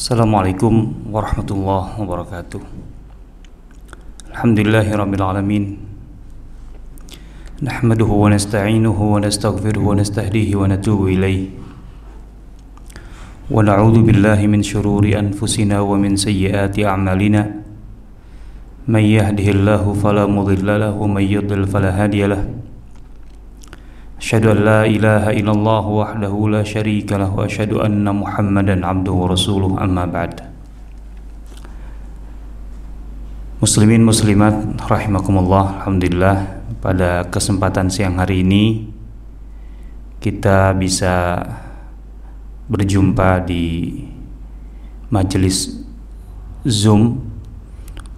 Assalamualaikum warahmatullahi wabarakatuh Alhamdulillahirrabbilalamin Nahmaduhu wa nasta'inuhu wa nastaghfiruhu wa nastahdihi wa natubu ilaih Wa na'udhu billahi min syururi anfusina wa min sayyiati a'malina Man yahdihillahu falamudillalah wa man yudlil falahadiyalah أشهد أن لا إله إلا الله وحده لا شريك له وأشهد أن محمدا عبده ورسوله أما بعد Muslimin muslimat rahimakumullah alhamdulillah. Pada kesempatan siang hari ini kita bisa berjumpa di majelis Zoom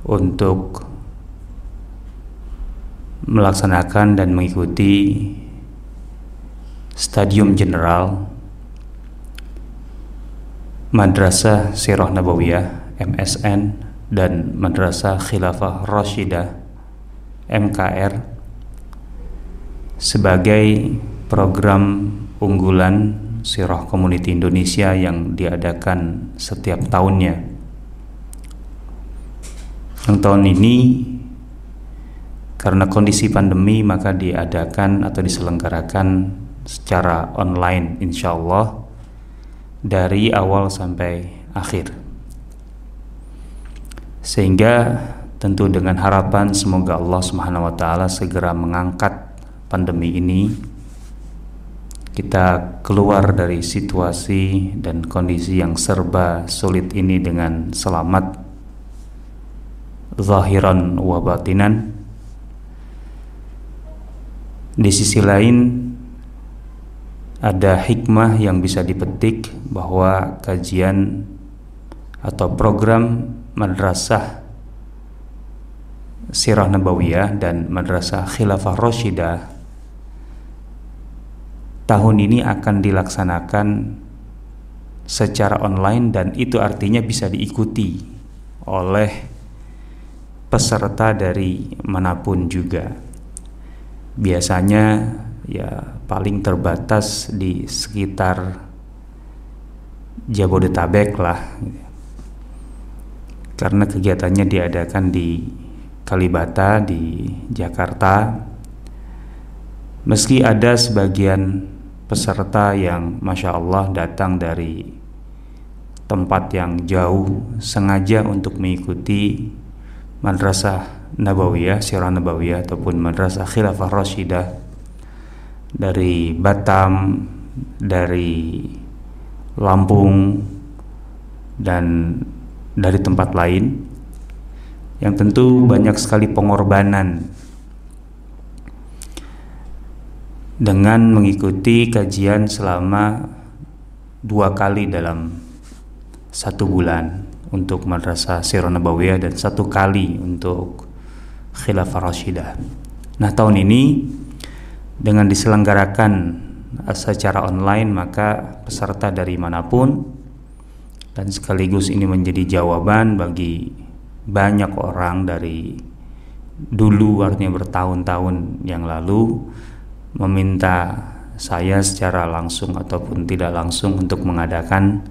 untuk melaksanakan dan mengikuti Stadium General Madrasah Sirah Nabawiyah MSN dan Madrasah Khilafah Rashidah MKR sebagai program unggulan Sirah Community Indonesia yang diadakan setiap tahunnya. Yang tahun ini karena kondisi pandemi maka diadakan atau diselenggarakan secara online insya Allah dari awal sampai akhir. Sehingga tentu dengan harapan semoga Allah Subhanahu wa taala segera mengangkat pandemi ini. Kita keluar dari situasi dan kondisi yang serba sulit ini dengan selamat zahiran wa batinan. Di sisi lain ada hikmah yang bisa dipetik bahwa kajian atau program madrasah Sirah Nabawiyah dan Madrasah Khilafah Rashidah tahun ini akan dilaksanakan secara online dan itu artinya bisa diikuti oleh peserta dari mana pun juga. Biasanya ya paling terbatas di sekitar Jabodetabek lah. Karena kegiatannya diadakan di Kalibata di Jakarta. Meski ada sebagian peserta yang Masya Allah datang dari tempat yang jauh sengaja untuk mengikuti Madrasah Nabawiyah, Sirah Nabawiyah ataupun Madrasah Khilafah Rashidah dari Batam, dari Lampung, dan dari tempat lain yang tentu banyak sekali pengorbanan dengan mengikuti kajian selama dua kali dalam satu bulan untuk Madrasah Sirah Nabawiyah dan satu kali untuk Khilafah Rashidah. Nah tahun ini dengan diselenggarakan secara online maka peserta dari mana pun dan sekaligus ini menjadi jawaban bagi banyak orang dari dulu artinya bertahun-tahun yang lalu meminta saya secara langsung ataupun tidak langsung untuk mengadakan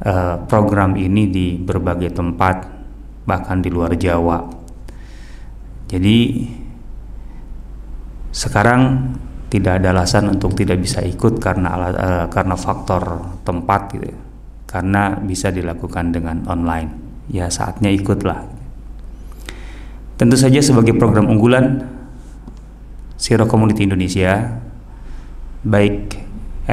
uh, program ini di berbagai tempat bahkan di luar Jawa. Jadi sekarang tidak ada alasan untuk tidak bisa ikut karena uh, karena faktor tempat gitu ya. karena bisa dilakukan dengan online ya saatnya ikutlah tentu saja sebagai program unggulan Siro Community Indonesia baik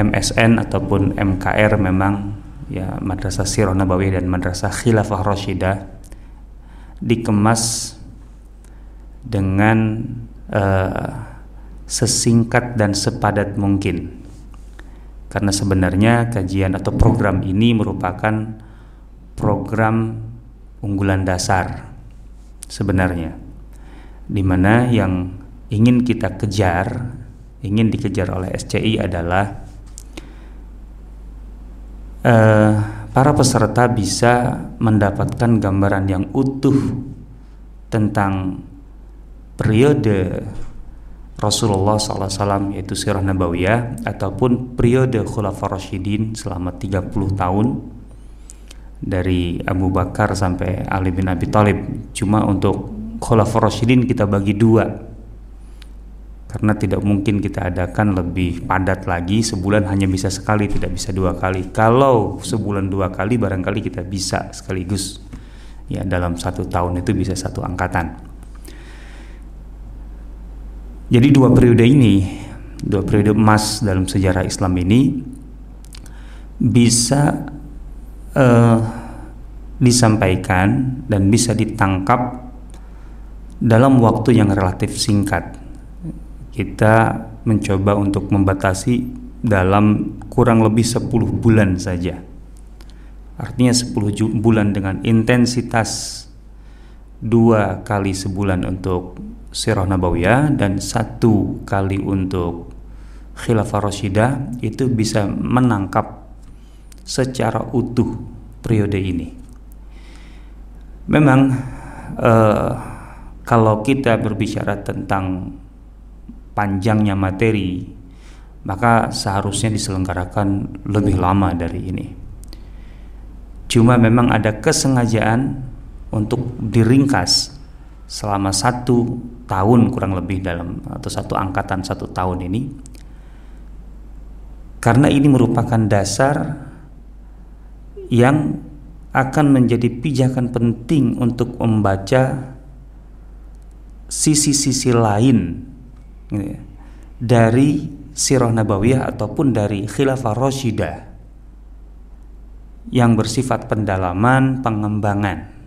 MSN ataupun MKR memang ya Madrasah Sirah Nabawi dan Madrasah Khilafah Rashidah dikemas dengan uh, sesingkat dan sepadat mungkin. Karena sebenarnya kajian atau program ini merupakan program unggulan dasar sebenarnya. Di mana yang ingin kita kejar, ingin dikejar oleh SCI adalah uh, para peserta bisa mendapatkan gambaran yang utuh tentang periode Rasulullah SAW yaitu sirah nabawiyah ataupun periode Khulafaur Rasyidin selama 30 tahun dari Abu Bakar sampai Ali bin Abi Thalib. Cuma untuk Khulafaur Rasyidin kita bagi dua. Karena tidak mungkin kita adakan lebih padat lagi sebulan hanya bisa sekali tidak bisa dua kali. Kalau sebulan dua kali barangkali kita bisa sekaligus. Ya dalam satu tahun itu bisa satu angkatan jadi dua periode ini dua periode emas dalam sejarah Islam ini bisa uh, disampaikan dan bisa ditangkap dalam waktu yang relatif singkat. Kita mencoba untuk membatasi dalam kurang lebih 10 bulan saja. Artinya 10 bulan dengan intensitas dua kali sebulan untuk Sirah Nabawiyah dan satu kali untuk Khilafah Rashidah itu bisa menangkap secara utuh periode ini. Memang uh, kalau kita berbicara tentang panjangnya materi, maka seharusnya diselenggarakan lebih lama dari ini. Cuma memang ada kesengajaan untuk diringkas selama satu tahun kurang lebih dalam atau satu angkatan satu tahun ini karena ini merupakan dasar yang akan menjadi pijakan penting untuk membaca sisi-sisi lain gitu ya, dari sirah nabawiyah ataupun dari khilafah rasyidah yang bersifat pendalaman, pengembangan.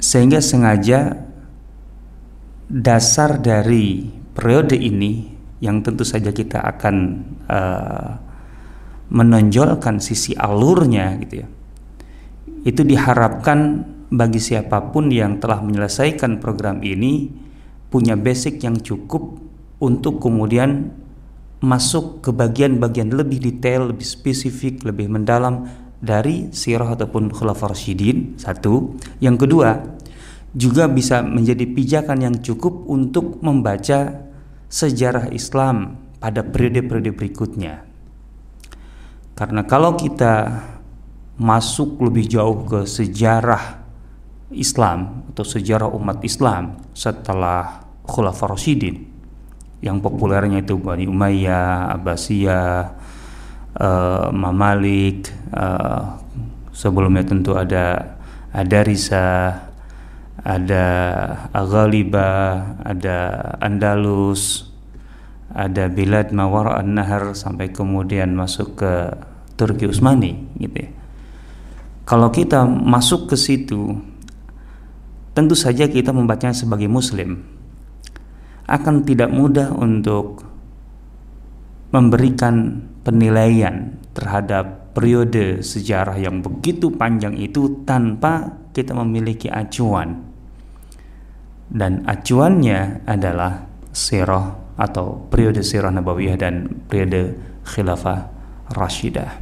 Sehingga sengaja dasar dari periode ini yang tentu saja kita akan uh, menonjolkan sisi alurnya gitu ya itu diharapkan bagi siapa pun yang telah menyelesaikan program ini punya basic yang cukup untuk kemudian masuk ke bagian-bagian lebih detail, lebih spesifik, lebih mendalam dari sirah ataupun khulafah rasyidin satu. Yang kedua juga bisa menjadi pijakan yang cukup untuk membaca sejarah Islam pada periode-periode berikutnya. Karena kalau kita masuk lebih jauh ke sejarah Islam atau sejarah umat Islam setelah Khulafaur Rasyidin yang populernya itu Bani Umayyah, Abbasiyah, uh, Mamalik, uh, sebelumnya tentu ada ada Risa, ada Aghaliba, ada Andalus, ada Bilad Mawar an-Nahar sampai kemudian masuk ke Turki Utsmani gitu ya. Kalau kita masuk ke situ tentu saja kita membacanya sebagai muslim akan tidak mudah untuk memberikan penilaian terhadap periode sejarah yang begitu panjang itu tanpa kita memiliki acuan dan acuannya adalah sirah atau periode sirah nabawiyah dan periode khilafah rasyidah.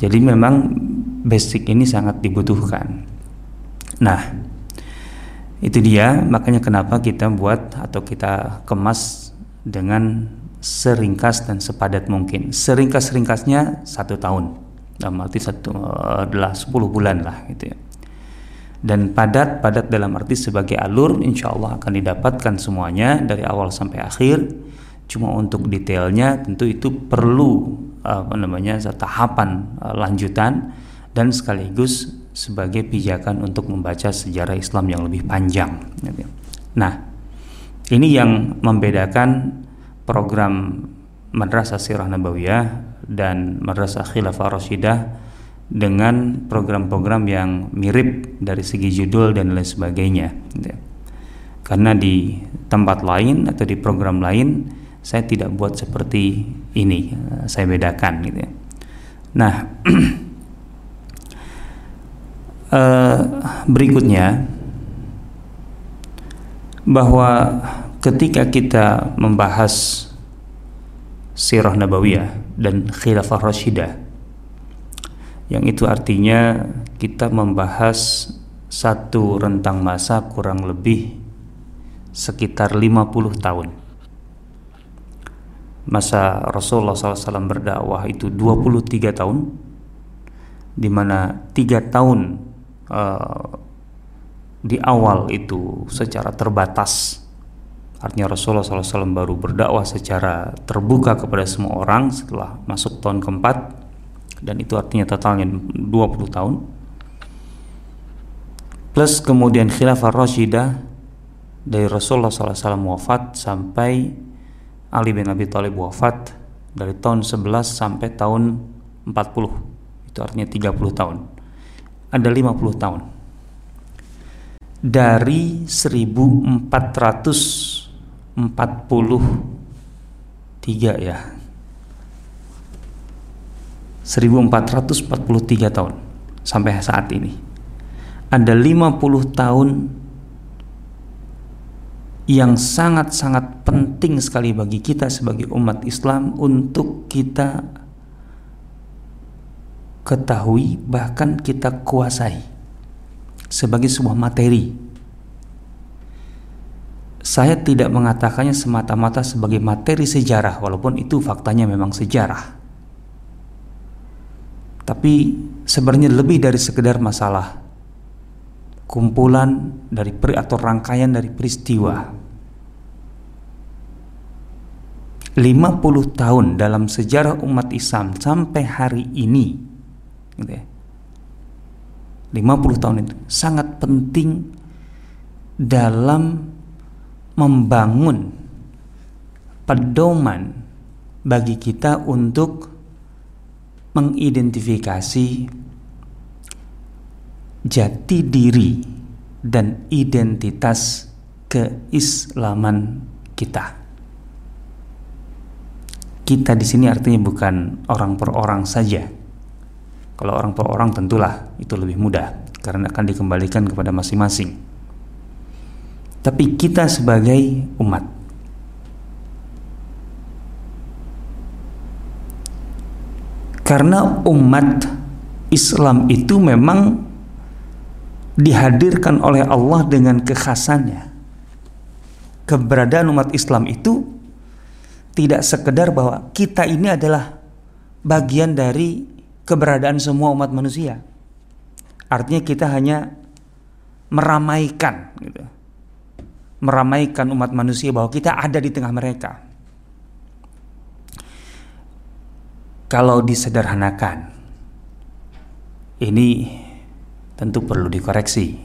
Jadi memang basic ini sangat dibutuhkan. Nah, itu dia makanya kenapa kita buat atau kita kemas dengan seringkas dan sepadat mungkin. Seringkas-ringkasnya satu tahun, dalam arti satu adalah 10 bulan lah gitu ya dan padat-padat dalam arti sebagai alur insya Allah akan didapatkan semuanya dari awal sampai akhir cuma untuk detailnya tentu itu perlu apa namanya tahapan uh, lanjutan dan sekaligus sebagai pijakan untuk membaca sejarah Islam yang lebih panjang. Nah, ini yang membedakan program Madrasah Sirah Nabawiyah dan Madrasah Khilafah Rasyidah dengan program-program yang mirip dari segi judul dan lain sebagainya. Gitu. Karena di tempat lain atau di program lain saya tidak buat seperti ini, saya bedakan gitu. Ya. Nah, uh, berikutnya bahwa ketika kita membahas sirah nabawiyah dan khilafah rasyidah yang itu artinya kita membahas satu rentang masa kurang lebih sekitar 50 tahun. Masa Rasulullah SAW berdakwah itu 23 tahun di mana tiga tahun uh, di awal itu secara terbatas artinya Rasulullah SAW baru berdakwah secara terbuka kepada semua orang setelah masuk tahun keempat. Dan itu artinya totalnya 20 tahun. Plus kemudian khilafah Rashidah dari Rasulullah SAW wafat sampai Ali bin Abi Thalib wafat dari tahun 11 sampai tahun 40 itu artinya 30 tahun. Ada 50 tahun. Dari 1443 ya 1443 tahun sampai saat ini ada 50 tahun yang sangat-sangat penting sekali bagi kita sebagai umat Islam untuk kita ketahui bahkan kita kuasai sebagai sebuah materi. Saya tidak mengatakannya semata-mata sebagai materi sejarah walaupun itu faktanya memang sejarah. Tapi sebenarnya lebih dari sekedar masalah kumpulan dari peri atau rangkaian dari peristiwa 50 tahun dalam sejarah umat Islam sampai hari ini gitu ya, 50 tahun itu sangat penting dalam membangun pedoman bagi kita untuk mengidentifikasi jati diri dan identitas keislaman kita. Kita di sini artinya bukan orang per orang saja. Kalau orang per orang tentulah itu lebih mudah karena akan dikembalikan kepada masing-masing. Tapi kita sebagai umat karena umat Islam itu memang dihadirkan oleh Allah dengan kekhasannya. Keberadaan umat Islam itu tidak sekedar bahwa kita ini adalah bagian dari keberadaan semua umat manusia. Artinya kita hanya meramaikan gitu. Meramaikan umat manusia bahwa kita ada di tengah mereka. Kalau disederhanakan, ini tentu perlu dikoreksi.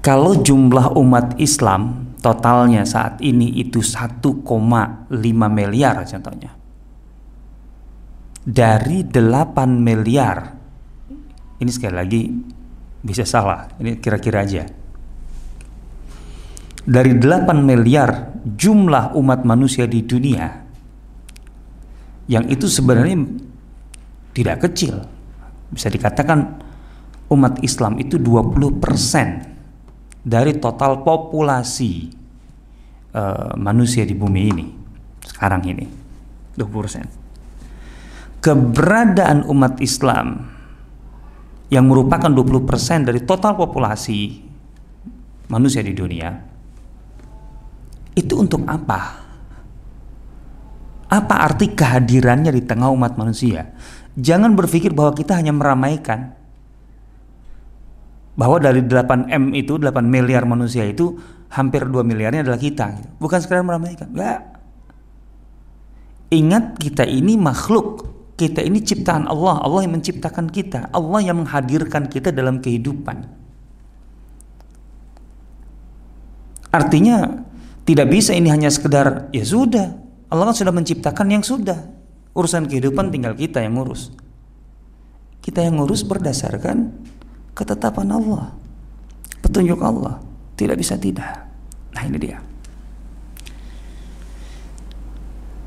Kalau jumlah umat Islam totalnya saat ini itu 1,5 miliar contohnya. Dari 8 miliar ini sekali lagi bisa salah, ini kira-kira aja. Dari 8 miliar jumlah umat manusia di dunia yang itu sebenarnya tidak kecil bisa dikatakan umat Islam itu 20% dari total populasi uh, manusia di bumi ini sekarang ini 20%. Keberadaan umat Islam yang merupakan 20% dari total populasi manusia di dunia itu untuk apa? Apa arti kehadirannya di tengah umat manusia? Jangan berpikir bahwa kita hanya meramaikan. Bahwa dari 8M itu 8 miliar manusia itu hampir 2 miliarnya adalah kita bukan sekedar meramaikan enggak. Ingat kita ini makhluk. Kita ini ciptaan Allah. Allah yang menciptakan kita. Allah yang menghadirkan kita dalam kehidupan. Artinya tidak bisa ini hanya sekedar ya sudah Allah kan sudah menciptakan yang sudah Urusan kehidupan tinggal kita yang ngurus. Kita yang ngurus berdasarkan ketetapan Allah. Petunjuk Allah. Tidak bisa tidak. Nah ini dia.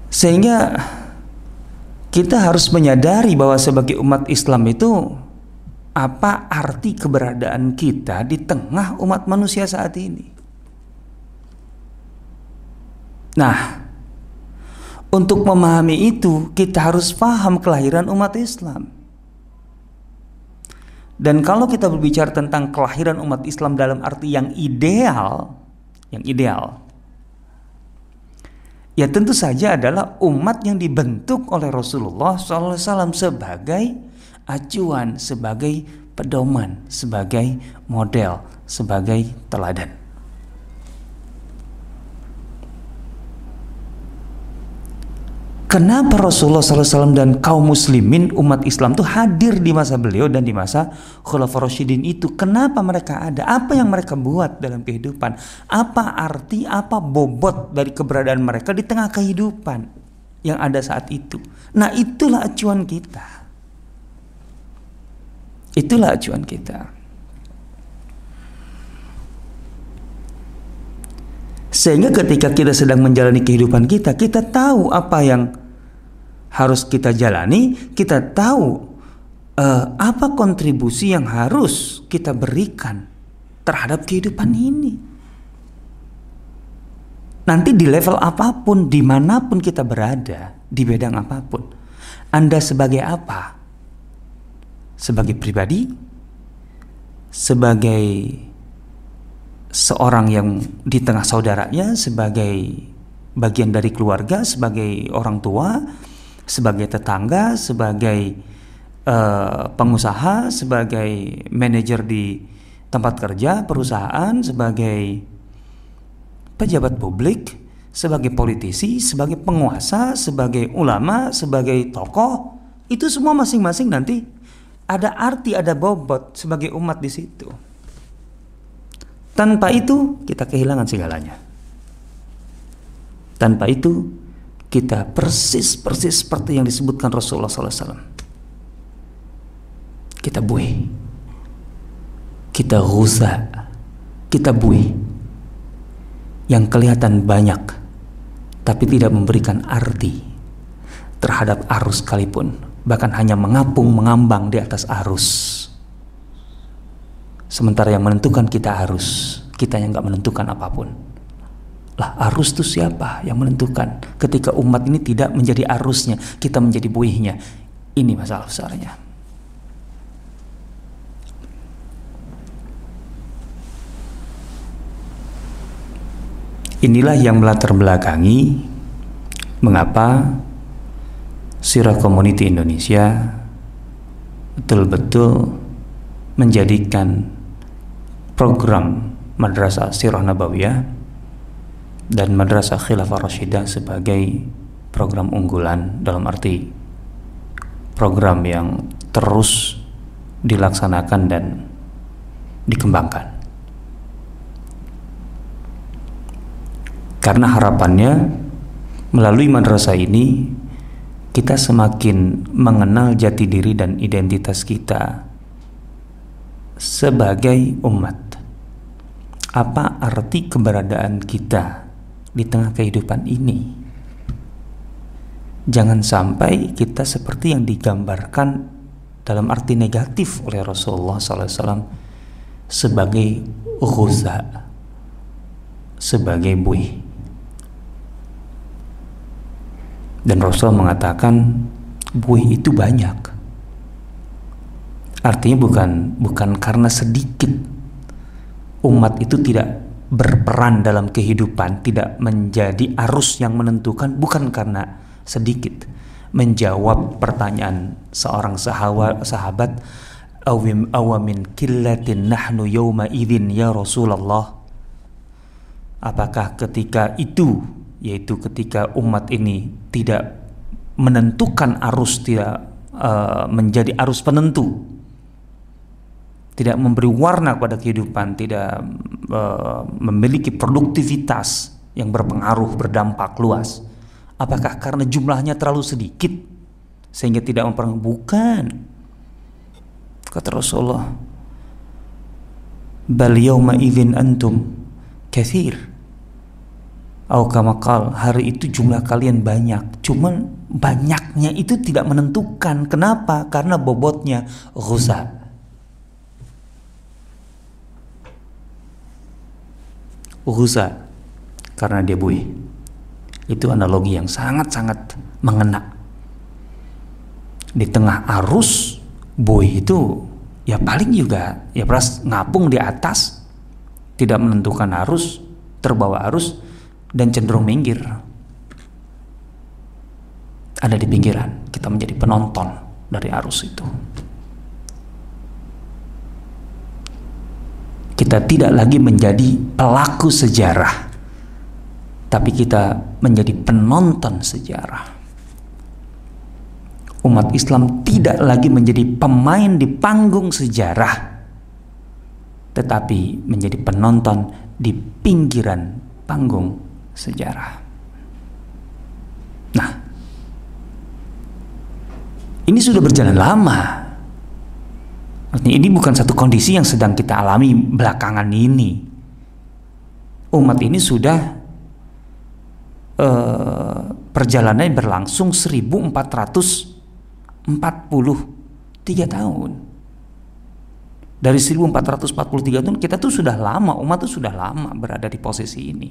Sehingga kita harus menyadari bahwa sebagai umat Islam itu apa arti keberadaan kita di tengah umat manusia saat ini. Nah, untuk memahami itu, kita harus paham kelahiran umat Islam. Dan kalau kita berbicara tentang kelahiran umat Islam dalam arti yang ideal, yang ideal, Ya tentu saja adalah umat yang dibentuk oleh Rasulullah SAW sebagai acuan, sebagai pedoman, sebagai model, sebagai teladan. Kenapa Rasulullah SAW dan kaum muslimin umat Islam itu hadir di masa beliau dan di masa Khulafaur Rasyidin itu? Kenapa mereka ada? Apa yang mereka buat dalam kehidupan? Apa arti, apa bobot dari keberadaan mereka di tengah kehidupan yang ada saat itu? Nah itulah acuan kita. Itulah acuan kita. Sehingga ketika kita sedang menjalani kehidupan kita, kita tahu apa yang harus kita jalani, kita tahu uh, apa kontribusi yang harus kita berikan terhadap kehidupan ini. Nanti di level apa pun, di mana pun kita berada, di bidang apa pun, Anda sebagai apa? Sebagai pribadi, sebagai seorang yang di tengah saudaranya, sebagai bagian dari keluarga, sebagai orang tua, sebagai tetangga, sebagai uh, pengusaha, sebagai manajer di tempat kerja, perusahaan, sebagai pejabat publik, sebagai politisi, sebagai penguasa, sebagai ulama, sebagai tokoh, itu semua masing-masing nanti ada arti, ada bobot sebagai umat di situ. Tanpa itu kita kehilangan segalanya. Tanpa itu kita persis persis seperti yang disebutkan Rasulullah SAW. Kita buih, kita rusak, kita buih. Yang kelihatan banyak tapi tidak memberikan arti terhadap arus sekalipun. Bahkan hanya mengapung mengambang di atas arus. Sementara yang menentukan kita arus kita yang nggak menentukan apa pun lah arus itu siapa yang menentukan ketika umat ini tidak menjadi arusnya, kita menjadi buihnya. Ini masalah besarnya. Inilah yang melatar belakangi mengapa Sirah Community Indonesia betul-betul menjadikan program Madrasah Sirah Nabawiyah dan Madrasah Khilafah Rashidah sebagai program unggulan dalam arti program yang terus dilaksanakan dan dikembangkan. Karena harapannya melalui madrasah ini kita semakin mengenal jati diri dan identitas kita sebagai umat. Apa arti keberadaan kita di tengah kehidupan ini. Jangan sampai kita seperti yang digambarkan dalam arti negatif oleh Rasulullah SAW sebagai ghuza, sebagai buih. Dan Rasul mengatakan buih itu banyak. Artinya bukan bukan karena sedikit umat itu tidak berperan dalam kehidupan tidak menjadi arus yang menentukan bukan karena sedikit. Menjawab pertanyaan seorang sahabat sahabat awim awamin killatin nahnu yawma idin ya Rasulullah? Apakah ketika itu yaitu ketika umat ini tidak menentukan arus tidak uh, menjadi arus penentu tidak memberi warna kepada kehidupan, tidak uh, memiliki produktivitas yang berpengaruh, berdampak luas. Apakah karena jumlahnya terlalu sedikit sehingga tidak mempengaruhi? Bukan. Kata Rasulullah, "Bal yauma idzin antum kathir." Au kamakal hari itu jumlah kalian banyak, cuman banyaknya itu tidak menentukan. Kenapa? Karena bobotnya rusak Uhuza karena dia buih. Itu analogi yang sangat-sangat mengena. Di tengah arus buih itu ya paling juga ya pras ngapung di atas tidak menentukan arus, terbawa arus dan cenderung minggir. ada di pinggiran. Kita menjadi penonton dari arus itu. Kita tidak lagi menjadi pelaku sejarah, tapi kita menjadi penonton sejarah. Umat Islam tidak lagi menjadi pemain di panggung sejarah, tetapi menjadi penonton di pinggiran panggung sejarah. Nah, ini sudah berjalan lama. Artinya ini bukan satu kondisi yang sedang kita alami belakangan ini. Umat ini sudah uh, perjalanannya berlangsung 1443 tahun. Dari 1443 tahun kita tuh sudah lama, umat tuh sudah lama berada di posisi ini.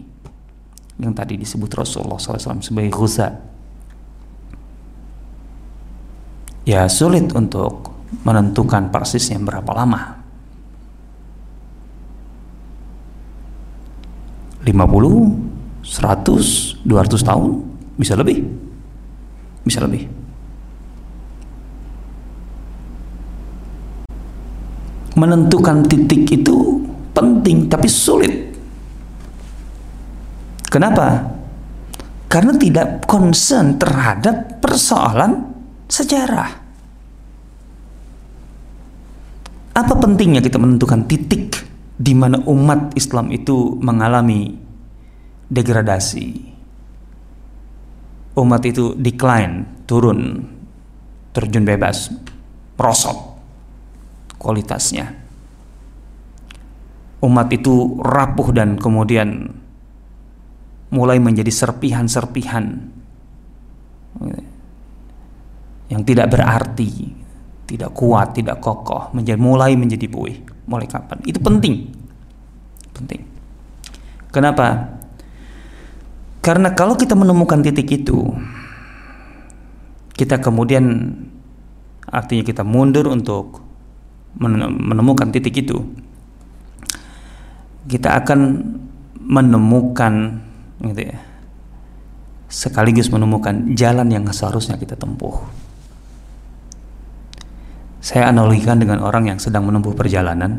Yang tadi disebut Rasulullah SAW sebagai ghuza. Ya sulit untuk menentukan persisnya berapa lama. 50 100 200 tahun bisa lebih. Bisa lebih. Menentukan titik itu penting tapi sulit. Kenapa? Karena tidak concern terhadap persoalan sejarah Apa pentingnya kita menentukan titik di mana umat Islam itu mengalami degradasi? Umat itu decline, turun, terjun bebas, prosot kualitasnya. Umat itu rapuh dan kemudian mulai menjadi serpihan-serpihan yang tidak berarti tidak kuat, tidak kokoh, menjadi mulai menjadi buih. Mulai kapan? Itu penting. Penting. Kenapa? Karena kalau kita menemukan titik itu, kita kemudian artinya kita mundur untuk menemukan titik itu, kita akan menemukan gitu ya, sekaligus menemukan jalan yang seharusnya kita tempuh. Saya analogikan dengan orang yang sedang menempuh perjalanan.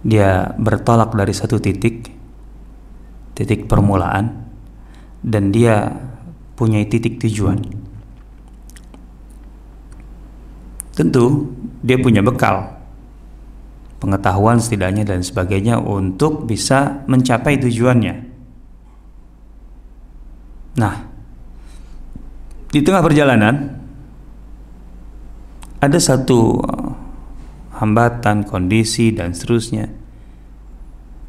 Dia bertolak dari satu titik, titik permulaan, dan dia punya titik tujuan. Tentu dia punya bekal, pengetahuan setidaknya dan sebagainya untuk bisa mencapai tujuannya. Nah, di tengah perjalanan ada satu uh, hambatan, kondisi dan seterusnya,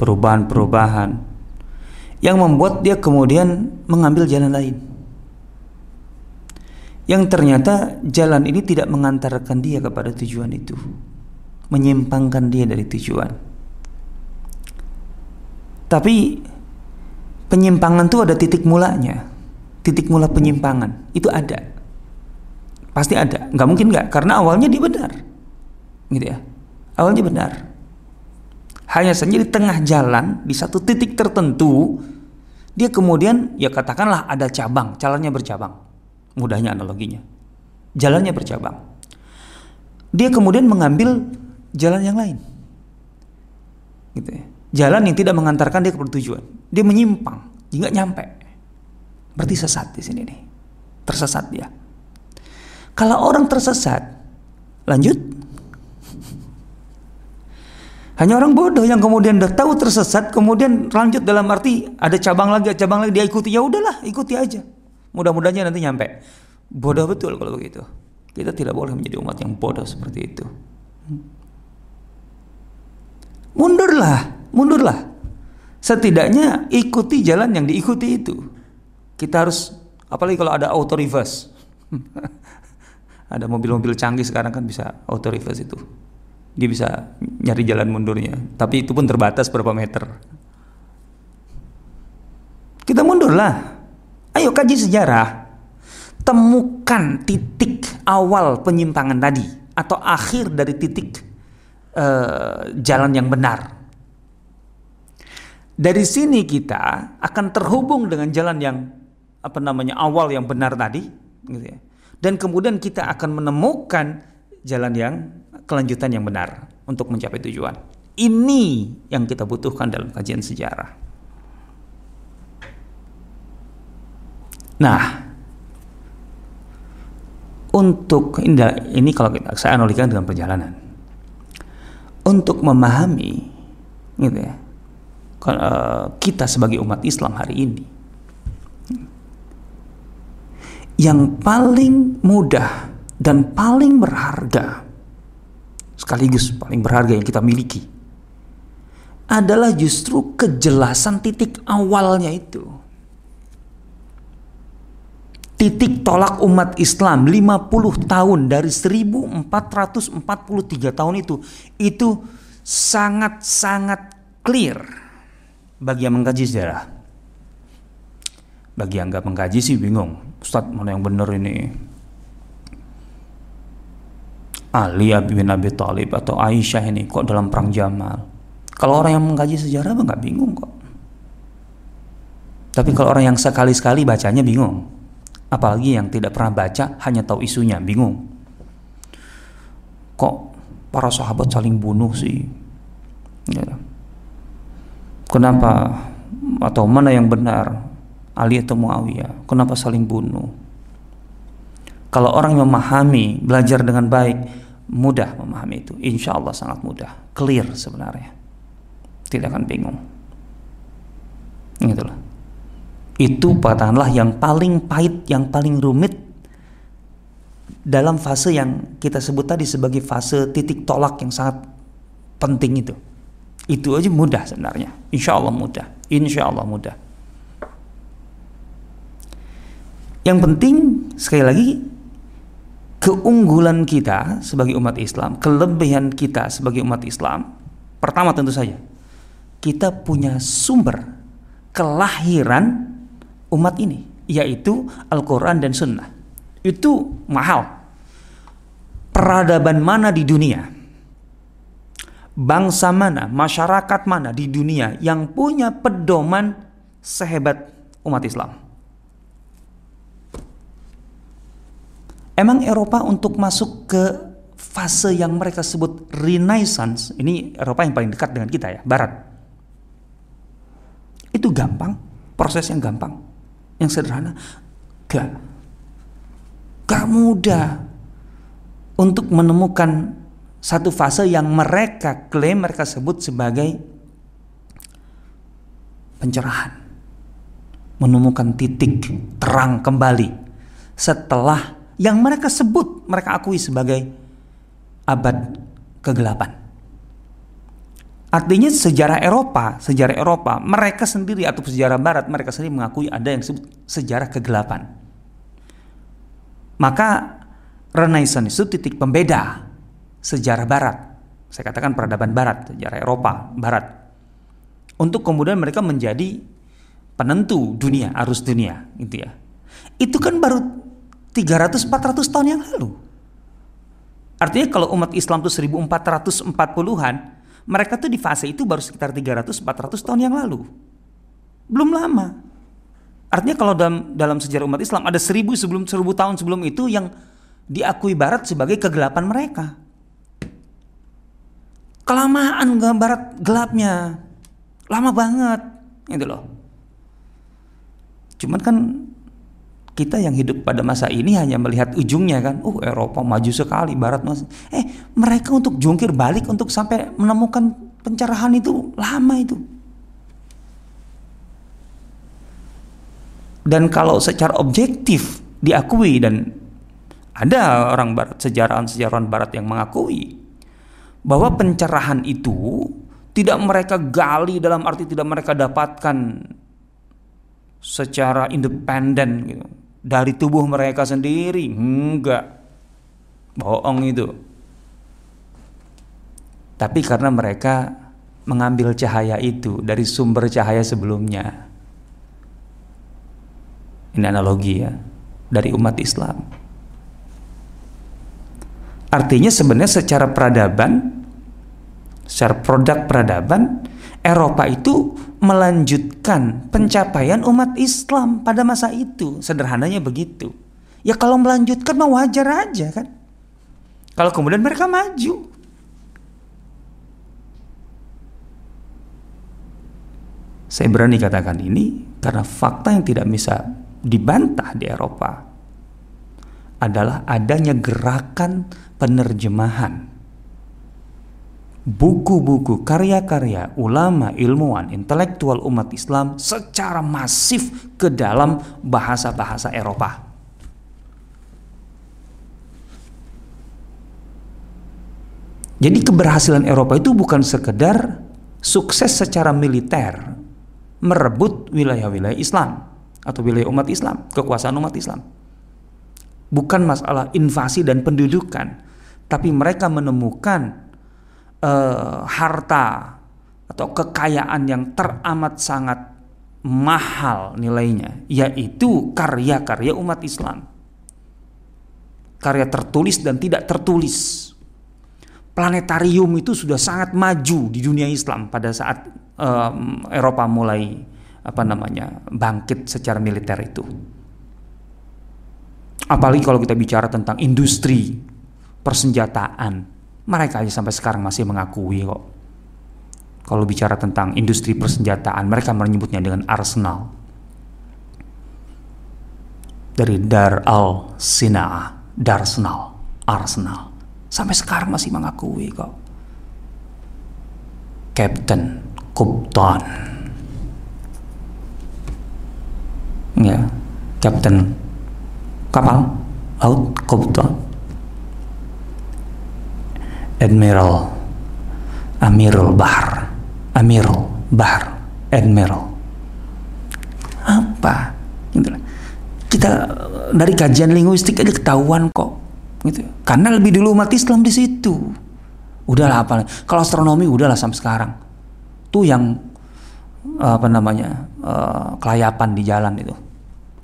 perubahan-perubahan yang membuat dia kemudian mengambil jalan lain. Yang ternyata jalan ini tidak mengantarkan dia kepada tujuan itu, menyimpangkan dia dari tujuan. Tapi penyimpangan itu ada titik mulanya, titik mula penyimpangan itu ada. Pasti ada. Nggak mungkin nggak. Karena awalnya dia benar. Gitu ya. Awalnya benar. Hanya saja di tengah jalan, di satu titik tertentu, dia kemudian, ya katakanlah ada cabang, jalannya bercabang. Mudahnya analoginya. Jalannya bercabang. Dia kemudian mengambil jalan yang lain. Gitu ya. Jalan yang tidak mengantarkan dia ke tujuan. Dia menyimpang, dia nggak nyampe. Berarti sesat di sini nih. Tersesat dia. Kalau orang tersesat, lanjut. Hanya orang bodoh yang kemudian udah tahu tersesat, kemudian lanjut dalam arti ada cabang lagi, cabang lagi dia ikuti ya udahlah, ikuti aja. Mudah-mudahan nanti nyampe. Bodoh betul kalau begitu. Kita tidak boleh menjadi umat yang bodoh seperti itu. Mundurlah, mundurlah. Setidaknya ikuti jalan yang diikuti itu. Kita harus apalagi kalau ada auto reverse. ada mobil-mobil canggih sekarang kan bisa auto reverse itu. Dia bisa nyari jalan mundurnya. Tapi itu pun terbatas berapa meter. Kita mundur lah ayo kaji sejarah. Temukan titik awal penyimpangan tadi atau akhir dari titik uh, jalan yang benar. Dari sini kita akan terhubung dengan jalan yang apa namanya awal yang benar tadi, gitu ya. Dan kemudian kita akan menemukan jalan yang kelanjutan yang benar untuk mencapai tujuan. Ini yang kita butuhkan dalam kajian sejarah. Nah, untuk ini kalau kita saya analogikan dengan perjalanan. Untuk memahami gitu ya. Eh, kita sebagai umat Islam hari ini yang paling mudah dan paling berharga sekaligus paling berharga yang kita miliki adalah justru kejelasan titik awalnya itu. Titik tolak umat Islam 50 tahun dari 1443 tahun itu itu sangat-sangat clear bagi yang mengkaji sejarah. Bagi yang nggak mengkaji sih bingung. Ustadz mana yang benar ini? Ali bin Abi Thalib atau Aisyah ini kok dalam perang Jamal. Kalau orang yang mengkaji sejarah nggak bingung kok. Tapi kalau orang yang sekali-sekali bacanya bingung. Apalagi yang tidak pernah baca hanya tahu isunya bingung. Kok para sahabat saling bunuh sih? Ya. Kenapa atau mana yang benar? Ali atau Muawiyah? Kenapa saling bunuh? Kalau orang memahami, belajar dengan baik, mudah memahami itu. Insya Allah sangat mudah. Clear sebenarnya. Tidak akan bingung. Itulah. Itu katakanlah yang paling pahit yang paling rumit dalam fase yang kita sebut tadi sebagai fase titik tolak yang sangat penting itu. Itu aja mudah sebenarnya. Insya Allah mudah. Insya Allah mudah yang penting sekali lagi keunggulan kita sebagai umat Islam, kelebihan kita sebagai umat Islam, pertama tentu saja kita punya sumber kelahiran umat ini, yaitu Al-Quran dan Sunnah. Itu mahal. Peradaban mana di dunia, bangsa mana, masyarakat mana di dunia yang punya pedoman sehebat umat Islam? Emang Eropa untuk masuk ke fase yang mereka sebut Renaissance, ini Eropa yang paling dekat dengan kita ya, Barat. Itu gampang, proses yang gampang, yang sederhana. Gak, gak mudah untuk menemukan satu fase yang mereka klaim mereka sebut sebagai pencerahan. Menemukan titik terang kembali setelah yang mereka sebut, mereka akui sebagai abad kegelapan. Artinya sejarah Eropa, sejarah Eropa, mereka sendiri atau sejarah Barat, mereka sendiri mengakui ada yang disebut sejarah kegelapan. Maka Renaissance itu titik pembeda sejarah Barat. Saya katakan peradaban Barat, sejarah Eropa Barat. Untuk kemudian mereka menjadi penentu dunia, arus dunia, gitu ya. Itu kan baru 300-400 tahun yang lalu. Artinya kalau umat Islam itu 1440-an, mereka tuh di fase itu baru sekitar 300-400 tahun yang lalu. Belum lama. Artinya kalau dalam dalam sejarah umat Islam ada seribu sebelum seribu tahun sebelum itu yang diakui Barat sebagai kegelapan mereka. Kelamaan Barat gelapnya, lama banget, gitu loh. Cuman kan kita yang hidup pada masa ini hanya melihat ujungnya kan, uh Eropa maju sekali, Barat mas, eh mereka untuk jungkir balik untuk sampai menemukan pencerahan itu lama itu. Dan kalau secara objektif diakui dan ada orang Barat, sejarawan-sejarawan Barat yang mengakui bahwa pencerahan itu tidak mereka gali dalam arti tidak mereka dapatkan secara independen gitu dari tubuh mereka sendiri. Enggak. Bohong itu. Tapi karena mereka mengambil cahaya itu dari sumber cahaya sebelumnya. Ini analogi ya dari umat Islam. Artinya sebenarnya secara peradaban, secara produk peradaban Eropa itu melanjutkan pencapaian umat Islam pada masa itu. Sederhananya begitu. Ya kalau melanjutkan mah wajar aja kan. Kalau kemudian mereka maju. Saya berani katakan ini karena fakta yang tidak bisa dibantah di Eropa adalah adanya gerakan penerjemahan buku-buku, karya-karya ulama, ilmuwan, intelektual umat Islam secara masif ke dalam bahasa-bahasa Eropa. Jadi keberhasilan Eropa itu bukan sekedar sukses secara militer merebut wilayah-wilayah Islam atau wilayah umat Islam, kekuasaan umat Islam. Bukan masalah invasi dan pendudukan, tapi mereka menemukan uh, harta atau kekayaan yang teramat sangat mahal nilainya, yaitu karya-karya umat Islam. Karya tertulis dan tidak tertulis. Planetarium itu sudah sangat maju di dunia Islam pada saat um, Eropa mulai apa namanya bangkit secara militer itu. Apalagi kalau kita bicara tentang industri persenjataan, mereka aja sampai sekarang masih mengakui kok. Kalau bicara tentang industri persenjataan, mereka menyebutnya dengan arsenal. Dari Dar al Sinaa, Darsenal, Arsenal. Sampai sekarang masih mengakui kok. Captain, Kupton. Ya, Captain kapal laut Kupton Admiral Amirul Bahar. Amirul Bahar Admiral. Apa? Gitu kita dari kajian linguistik aja ketahuan kok. Gitu. Karena lebih dulu umat Islam di situ. Udahlah apa kalau astronomi udahlah sampai sekarang. Tuh yang apa namanya uh, kelayapan di jalan itu.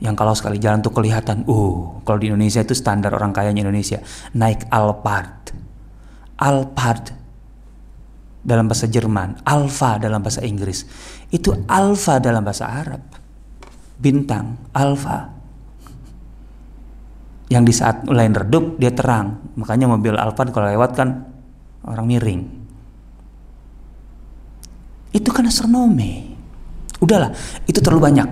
Yang kalau sekali jalan tuh kelihatan uh kalau di Indonesia itu standar orang kayanya Indonesia. Naik Alphard Alphard dalam bahasa Jerman, Alpha dalam bahasa Inggris. Itu Alpha dalam bahasa Arab. Bintang, Alpha. Yang di saat lain redup dia terang. Makanya mobil Alphard kalau lewat kan orang miring. Itu kan astronomi. Udahlah, itu terlalu banyak.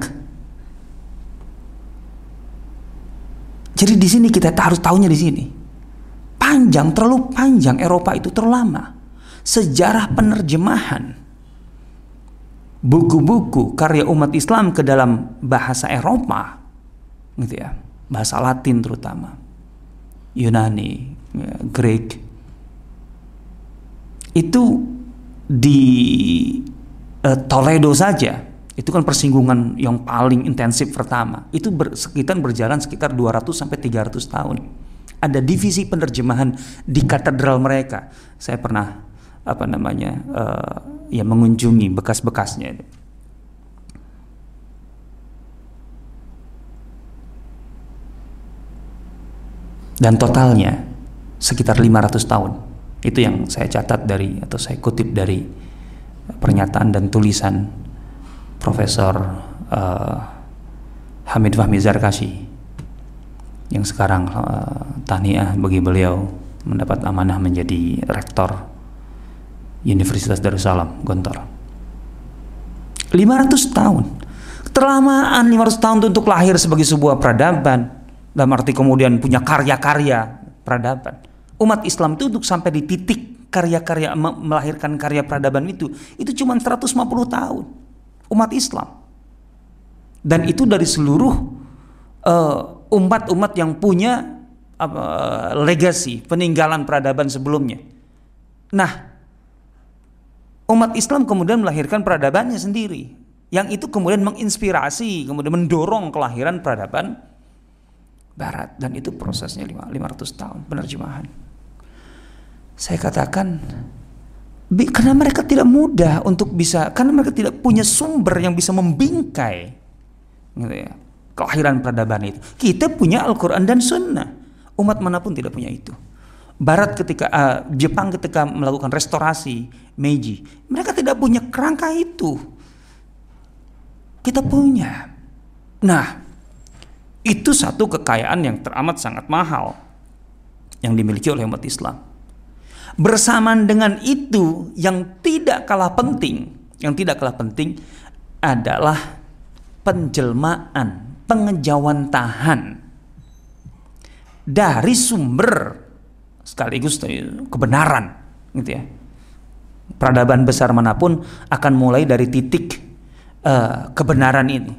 Jadi di sini kita harus tahunya di sini panjang, terlalu panjang. Eropa itu terlalu lama. Sejarah penerjemahan. Buku-buku karya umat Islam ke dalam bahasa Eropa, gitu ya, bahasa Latin terutama, Yunani, Greek, itu di uh, Toledo saja. Itu kan persinggungan yang paling intensif pertama. Itu ber, sekitar berjalan sekitar 200 sampai 300 tahun ada divisi penerjemahan di katedral mereka. Saya pernah apa namanya uh, ya mengunjungi bekas-bekasnya. Dan totalnya sekitar 500 tahun. Itu yang saya catat dari atau saya kutip dari pernyataan dan tulisan Profesor uh, Hamid Fahmi Zarkashi yang sekarang uh, taniah bagi beliau mendapat amanah menjadi rektor Universitas Darussalam Gontor. 500 tahun. Terlamaan 500 tahun untuk lahir sebagai sebuah peradaban. Dalam arti kemudian punya karya-karya peradaban. Umat Islam itu untuk sampai di titik karya-karya melahirkan karya peradaban itu itu cuma 150 tahun. Umat Islam. Dan itu dari seluruh uh, umat-umat yang punya uh, legasi peninggalan peradaban sebelumnya. Nah, umat Islam kemudian melahirkan peradabannya sendiri, yang itu kemudian menginspirasi, kemudian mendorong kelahiran peradaban Barat, dan itu prosesnya 500 tahun penerjemahan. Saya katakan karena mereka tidak mudah untuk bisa karena mereka tidak punya sumber yang bisa membingkai gitu ya kelahiran peradaban itu. Kita punya Al-Quran dan Sunnah. Umat mana pun tidak punya itu. Barat ketika uh, Jepang ketika melakukan restorasi Meiji, mereka tidak punya kerangka itu. Kita punya. Nah, itu satu kekayaan yang teramat sangat mahal yang dimiliki oleh umat Islam. Bersamaan dengan itu yang tidak kalah penting, yang tidak kalah penting adalah penjelmaan, pengejauhan tahan dari sumber sekaligus kebenaran gitu ya. Peradaban besar mana pun akan mulai dari titik uh, kebenaran ini.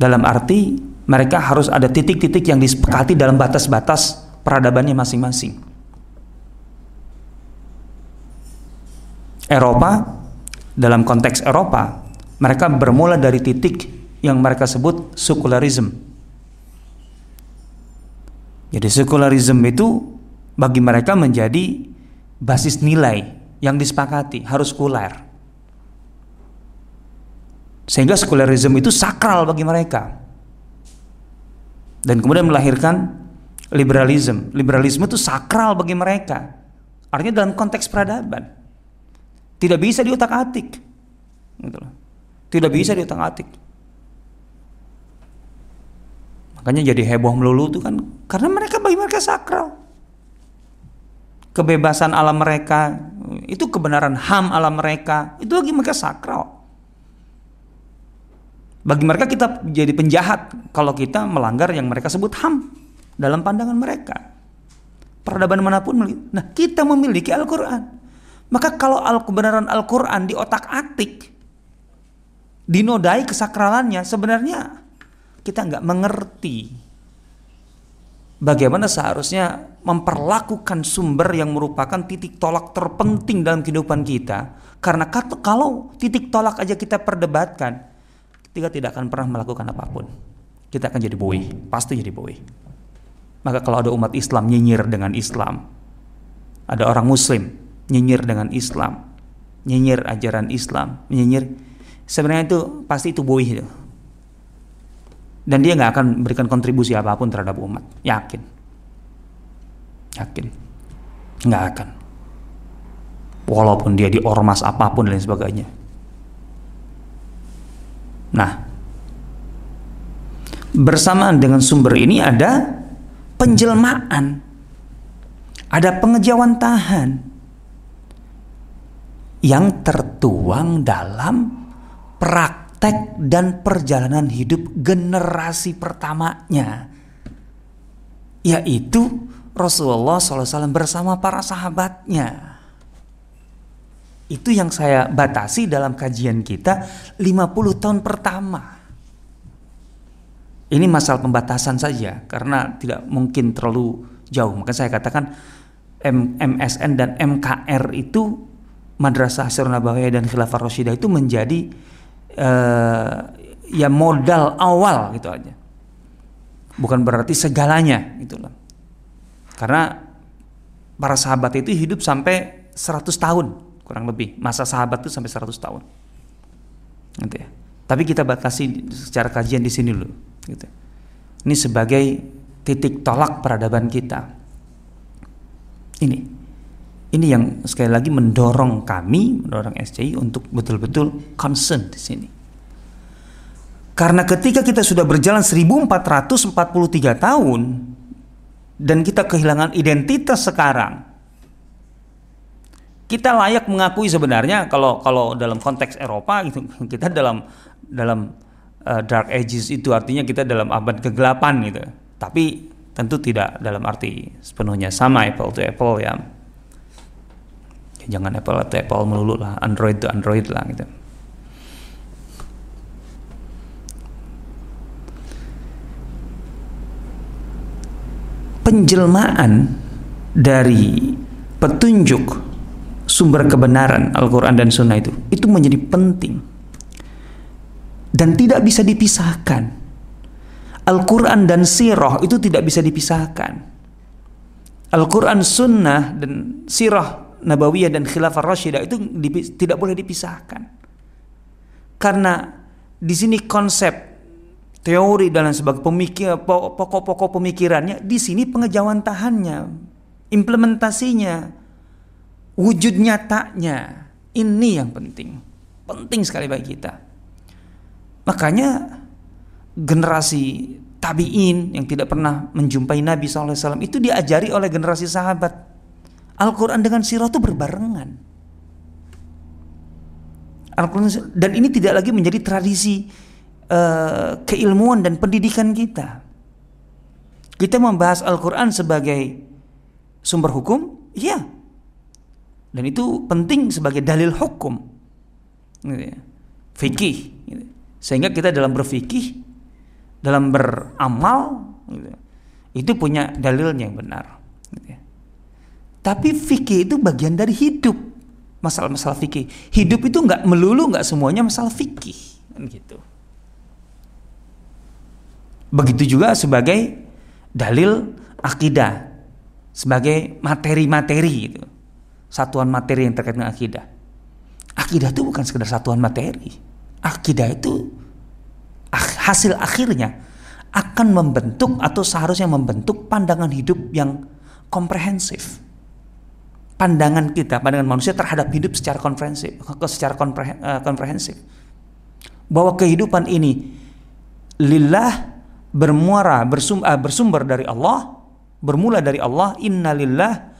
Dalam arti mereka harus ada titik-titik yang disepakati dalam batas-batas peradabannya masing-masing. Eropa dalam konteks Eropa mereka bermula dari titik yang mereka sebut sekularisme jadi sekularisme itu bagi mereka menjadi basis nilai yang disepakati harus sekuler. Sehingga sekularisme itu sakral bagi mereka. Dan kemudian melahirkan liberalisme. Liberalisme itu sakral bagi mereka. Artinya dalam konteks peradaban. Tidak bisa diutak-atik. Gitu Tidak bisa diutak-atik. Makanya jadi heboh melulu itu kan karena mereka bagi mereka sakral. Kebebasan alam mereka itu kebenaran ham alam mereka itu bagi mereka sakral. Bagi mereka kita jadi penjahat kalau kita melanggar yang mereka sebut ham dalam pandangan mereka. Peradaban mana pun, nah kita memiliki Al-Quran. Maka kalau al kebenaran Al-Quran di otak atik, dinodai kesakralannya, sebenarnya kita nggak mengerti bagaimana seharusnya memperlakukan sumber yang merupakan titik tolak terpenting dalam kehidupan kita. Karena kalau titik tolak aja kita perdebatkan, kita tidak akan pernah melakukan apa pun. Kita akan jadi boy, pasti jadi boy. Maka kalau ada umat Islam nyinyir dengan Islam, ada orang Muslim nyinyir dengan Islam, nyinyir ajaran Islam, nyinyir sebenarnya itu pasti itu boy itu. Dan dia nggak akan berikan kontribusi apa pun terhadap umat. Yakin. Yakin. Nggak akan. Walaupun dia di ormas apa pun dan lain sebagainya. Nah bersamaan dengan sumber ini ada penjelmaan. Ada pengejauhan tahan yang tertuang dalam praktek dan perjalanan hidup generasi pertamanya yaitu Rasulullah SAW bersama para sahabatnya. Itu yang saya batasi dalam kajian kita 50 tahun pertama. Ini masalah pembatasan saja karena tidak mungkin terlalu jauh. Maka saya katakan MSN dan MKR itu Madrasah Asyur Nabawiyah dan Khilafah Rasyidah itu menjadi uh, ya modal awal gitu aja. Bukan berarti segalanya gitu loh. Karena para sahabat itu hidup sampai 100 tahun kurang lebih. Masa sahabat itu sampai 100 tahun. Gitu ya. Tapi kita batasi secara kajian di sini dulu gitu. Ini sebagai titik tolak peradaban kita. Ini ini yang sekali lagi mendorong kami, mendorong SCI untuk betul-betul concern di sini. Karena ketika kita sudah berjalan 1443 tahun dan kita kehilangan identitas sekarang, kita layak mengakui sebenarnya kalau kalau dalam konteks Eropa gitu kita dalam dalam uh, dark ages itu artinya kita dalam abad kegelapan gitu. Tapi tentu tidak dalam arti sepenuhnya sama apple to apple ya jangan Apple atau Apple melulu lah. Android itu Android lah gitu. Penjelmaan dari petunjuk sumber kebenaran Al-Quran dan Sunnah itu itu menjadi penting dan tidak bisa dipisahkan. Al-Quran dan Sirah itu tidak bisa dipisahkan. Al-Quran Sunnah dan Sirah Nabawiyah dan Khilafah Rasyidah itu tidak boleh dipisahkan. Karena di sini konsep teori dan sebagai pemikir pokok-pokok pemikirannya di sini pengejauhan tahannya implementasinya wujud nyatanya. Ini yang penting. Penting sekali bagi kita. Makanya generasi tabiin yang tidak pernah menjumpai Nabi SAW itu diajari oleh generasi sahabat Al-Quran dengan sirah itu berbarengan Al-Quran dan ini tidak lagi menjadi tradisi uh, keilmuan dan pendidikan kita kita membahas Al-Quran sebagai sumber hukum iya dan itu penting sebagai dalil hukum gitu ya. fikih gitu. sehingga kita dalam berfikih dalam beramal gitu, itu punya dalilnya yang benar gitu ya. Tapi fikih itu bagian dari hidup. Masalah-masalah fikih. Hidup itu nggak melulu nggak semuanya masalah fikih kan gitu. Begitu juga sebagai dalil akidah sebagai materi-materi gitu. Satuan materi yang terkait dengan akidah. Akidah itu bukan sekedar satuan materi. Akidah itu hasil akhirnya akan membentuk atau seharusnya membentuk pandangan hidup yang komprehensif. Pandangan kita, pandangan manusia terhadap hidup secara komprehensif, secara eh, komprehensif. Bahwa kehidupan ini lillah bermuara bersum, uh, bersumber dari Allah, bermula dari Allah, innalillah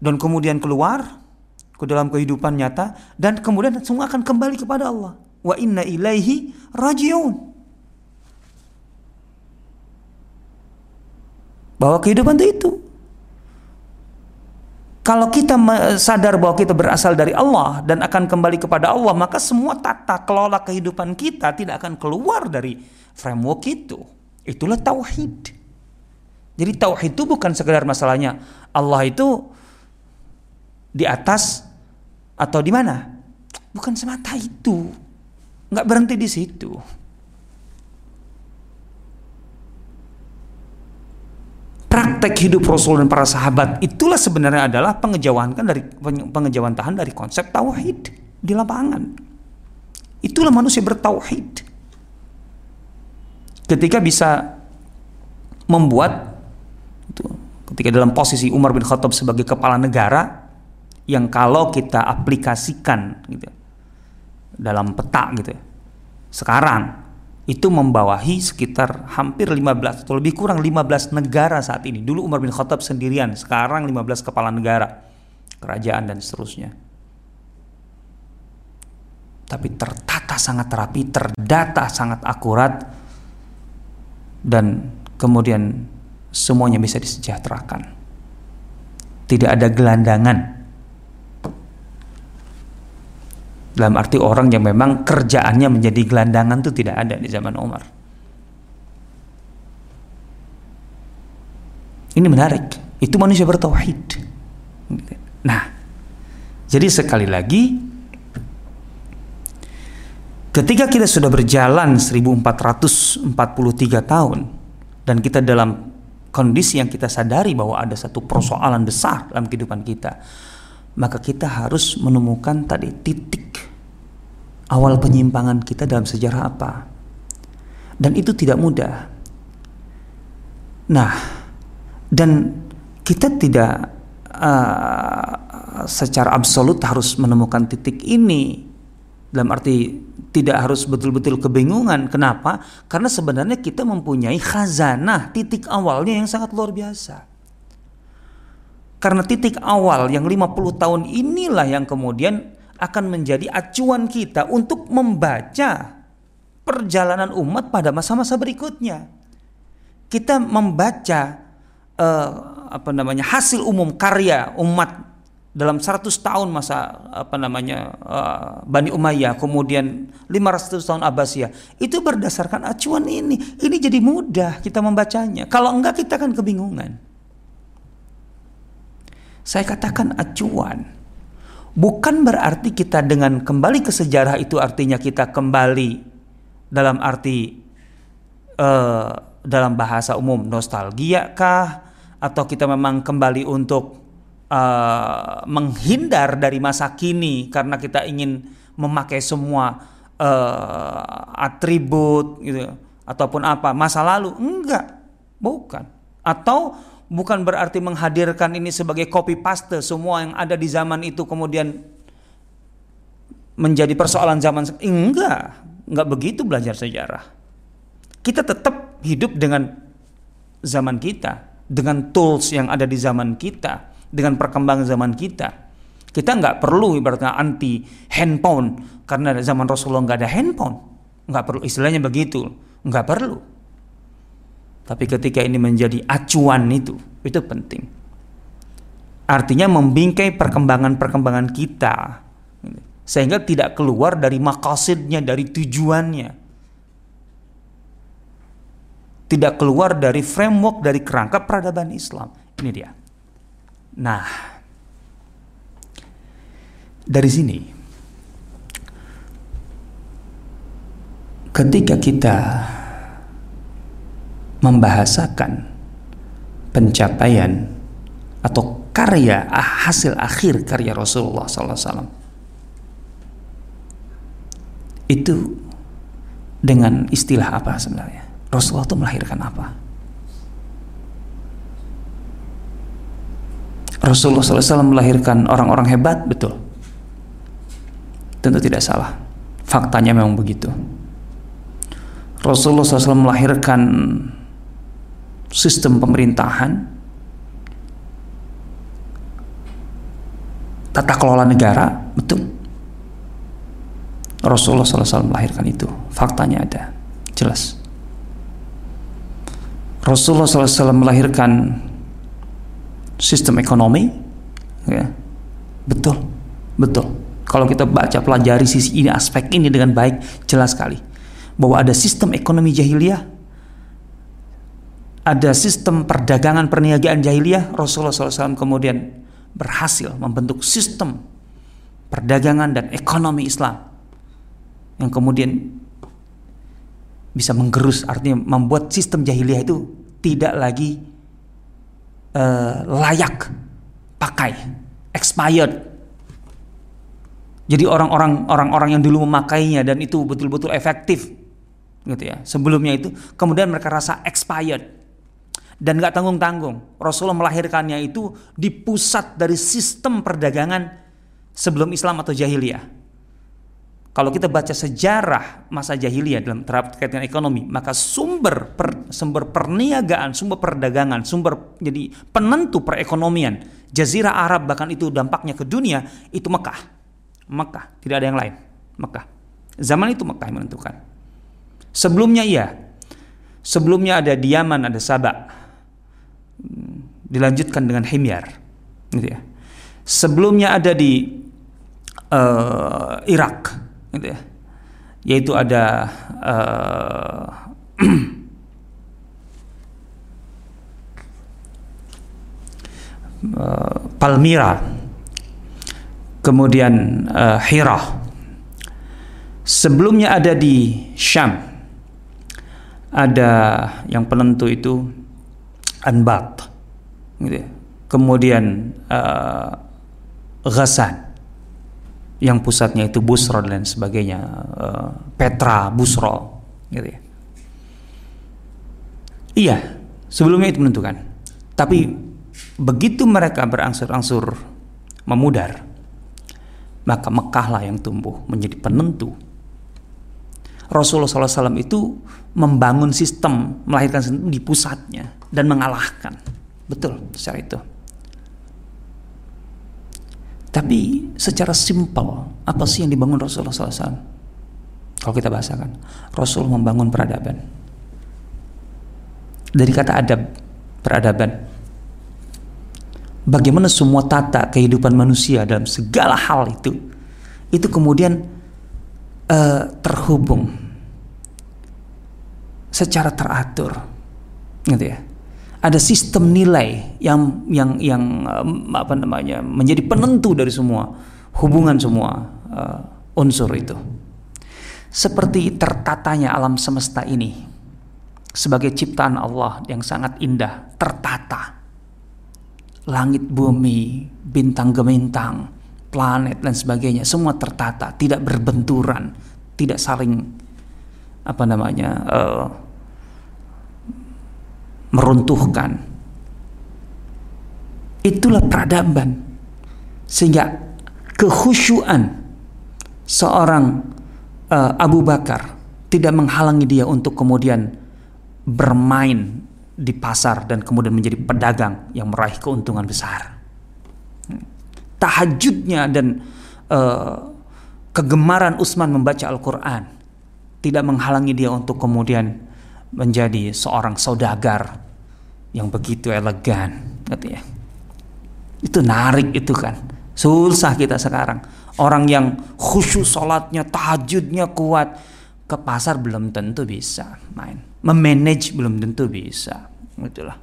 dan kemudian keluar ke dalam kehidupan nyata dan kemudian semua akan kembali kepada Allah wa inna ilaihi rajiun. Bahwa kehidupan itu itu. Kalau kita sadar bahwa kita berasal dari Allah dan akan kembali kepada Allah, maka semua tata kelola kehidupan kita tidak akan keluar dari framework itu. Itulah tauhid. Jadi tauhid itu bukan sekedar masalahnya Allah itu di atas atau di mana. Bukan semata itu nggak berhenti di situ. Praktek hidup Rasul dan para sahabat itulah sebenarnya adalah pengejauhan kan dari pengejauhan tahan dari konsep tauhid di lapangan. Itulah manusia bertauhid. Ketika bisa membuat itu, ketika dalam posisi Umar bin Khattab sebagai kepala negara yang kalau kita aplikasikan gitu dalam peta gitu. Sekarang itu membawahi sekitar hampir 15 atau lebih kurang 15 negara saat ini. Dulu Umar bin Khattab sendirian, sekarang 15 kepala negara, kerajaan dan seterusnya. Tapi tertata sangat rapi, terdata sangat akurat dan kemudian semuanya bisa disejahterakan. Tidak ada gelandangan Dalam arti orang yang memang kerjaannya menjadi gelandangan itu tidak ada di zaman Umar. Ini menarik. Itu manusia bertauhid. Nah, jadi sekali lagi ketika kita sudah berjalan 1443 tahun dan kita dalam kondisi yang kita sadari bahwa ada satu persoalan besar dalam kehidupan kita, maka kita harus menemukan tadi titik awal penyimpangan kita dalam sejarah apa. Dan itu tidak mudah. Nah, dan kita tidak uh, secara absolut harus menemukan titik ini dalam arti tidak harus betul-betul kebingungan. Kenapa? Karena sebenarnya kita mempunyai khazanah titik awalnya yang sangat luar biasa. Karena titik awal yang 50 tahun inilah yang kemudian akan menjadi acuan kita untuk membaca perjalanan umat pada masa-masa berikutnya. Kita membaca uh, apa namanya hasil umum karya umat dalam 100 tahun masa apa namanya uh, Bani Umayyah kemudian 500 tahun Abbasiyah. Itu berdasarkan acuan ini. Ini jadi mudah kita membacanya. Kalau enggak kita akan kebingungan saya katakan acuan. Bukan berarti kita dengan kembali ke sejarah itu artinya kita kembali dalam arti uh, dalam bahasa umum nostalgia kah? Atau kita memang kembali untuk uh, menghindar dari masa kini karena kita ingin memakai semua uh, atribut gitu ataupun apa? Masa lalu? Enggak. Bukan. Atau bukan berarti menghadirkan ini sebagai copy paste semua yang ada di zaman itu kemudian menjadi persoalan zaman enggak enggak begitu belajar sejarah. Kita tetap hidup dengan zaman kita dengan tools yang ada di zaman kita dengan perkembangan zaman kita. Kita nggak perlu ibaratnya anti handphone karena zaman Rasulullah nggak ada handphone. Nggak perlu istilahnya begitu. Nggak perlu tapi ketika ini menjadi acuan itu, itu penting. Artinya membingkai perkembangan-perkembangan kita. Sehingga tidak keluar dari makasidnya, dari tujuannya. Tidak keluar dari framework, dari kerangka peradaban Islam. Ini dia. Nah, dari sini ketika kita membahasakan pencapaian atau karya ah, hasil akhir karya Rasulullah SAW itu dengan istilah apa sebenarnya? Rasulullah itu melahirkan apa? Rasulullah SAW melahirkan orang-orang hebat betul? Tentu tidak salah. Faktanya memang begitu. Rasulullah SAW melahirkan sistem pemerintahan, tata kelola negara, betul. Rasulullah SAW melahirkan itu. Faktanya ada, jelas. Rasulullah SAW melahirkan sistem ekonomi, ya, betul, betul. Kalau kita baca pelajari sisi ini aspek ini dengan baik, jelas sekali bahwa ada sistem ekonomi jahiliyah ada sistem perdagangan perniagaan jahiliyah, Rasulullah SAW kemudian berhasil membentuk sistem perdagangan dan ekonomi Islam yang kemudian bisa menggerus, artinya membuat sistem jahiliyah itu tidak lagi uh, layak pakai, expired. Jadi orang-orang orang-orang yang dulu memakainya dan itu betul-betul efektif, gitu ya. Sebelumnya itu, kemudian mereka rasa expired dan gak tanggung-tanggung. Rasulullah melahirkannya itu di pusat dari sistem perdagangan sebelum Islam atau jahiliyah. Kalau kita baca sejarah masa jahiliyah dalam terkait dengan ekonomi, maka sumber per, sumber perniagaan, sumber perdagangan, sumber jadi penentu perekonomian Jazirah Arab bahkan itu dampaknya ke dunia itu Mekah. Mekah, tidak ada yang lain. Mekah. Zaman itu Mekah yang menentukan. Sebelumnya iya. Sebelumnya ada Diaman, ada Sabak dilanjutkan dengan himyar gitu ya. Sebelumnya ada di uh, Irak gitu ya. Yaitu ada uh, Palmyra kemudian uh, Hira sebelumnya ada di Syam. Ada yang penentu itu Anbat. Gitu ya. kemudian uh, Ghassan yang pusatnya itu Busro dan sebagainya. Uh, Petra Busro gitu ya. Iya sebelumnya itu menentukan. Tapi begitu mereka berangsur-angsur memudar maka Mekah lah yang tumbuh menjadi penentu. Rasulullah SAW itu membangun sistem melahirkan sistem di pusatnya dan mengalahkan. Betul secara itu. Tapi secara simpel, apa sih yang dibangun Rasulullah SAW? Kalau kita bahasakan, Rasul membangun peradaban. Dari kata adab, peradaban. Bagaimana semua tata kehidupan manusia dalam segala hal itu, itu kemudian uh, terhubung secara teratur, gitu ya ada sistem nilai yang yang yang apa namanya menjadi penentu dari semua hubungan semua uh, unsur itu. Seperti tertatanya alam semesta ini sebagai ciptaan Allah yang sangat indah, tertata. Langit bumi, bintang gemintang, planet dan sebagainya semua tertata, tidak berbenturan, tidak saling apa namanya uh, meruntuhkan. Itulah peradaban. Sehingga kehusyuan seorang uh, Abu Bakar tidak menghalangi dia untuk kemudian bermain di pasar dan kemudian menjadi pedagang yang meraih keuntungan besar. Tahajudnya dan uh, kegemaran Utsman membaca Al-Quran tidak menghalangi dia untuk kemudian menjadi seorang saudagar yang begitu elegan, gitu ya. Itu narik itu kan. Susah kita sekarang. Orang yang khusyuk sholatnya, tahajudnya kuat, ke pasar belum tentu bisa main. Memanage belum tentu bisa. Itulah.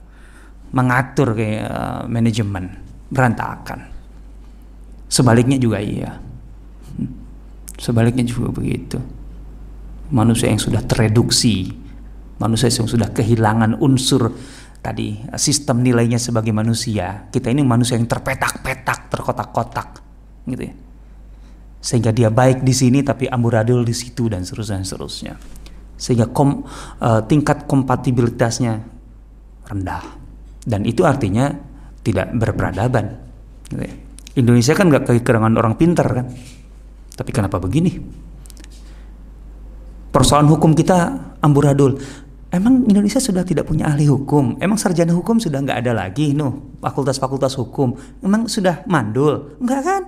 Mengatur kayak uh, manajemen berantakan. Sebaliknya juga iya. Sebaliknya juga begitu. Manusia yang sudah tereduksi, manusia yang sudah kehilangan unsur tadi sistem nilainya sebagai manusia. Kita ini manusia yang terpetak-petak terkotak-kotak gitu ya. Sehingga dia baik di sini tapi amburadul di situ dan seterusnya dan seterusnya. Sehingga kom, uh, tingkat kompatibilitasnya rendah. Dan itu artinya tidak berperadaban gitu ya. Indonesia kan nggak kekurangan orang pintar kan? Tapi kenapa begini? Persoalan hukum kita amburadul Emang Indonesia sudah tidak punya ahli hukum? Emang sarjana hukum sudah nggak ada lagi, no? Fakultas-fakultas hukum. Emang sudah mandul? Enggak kan?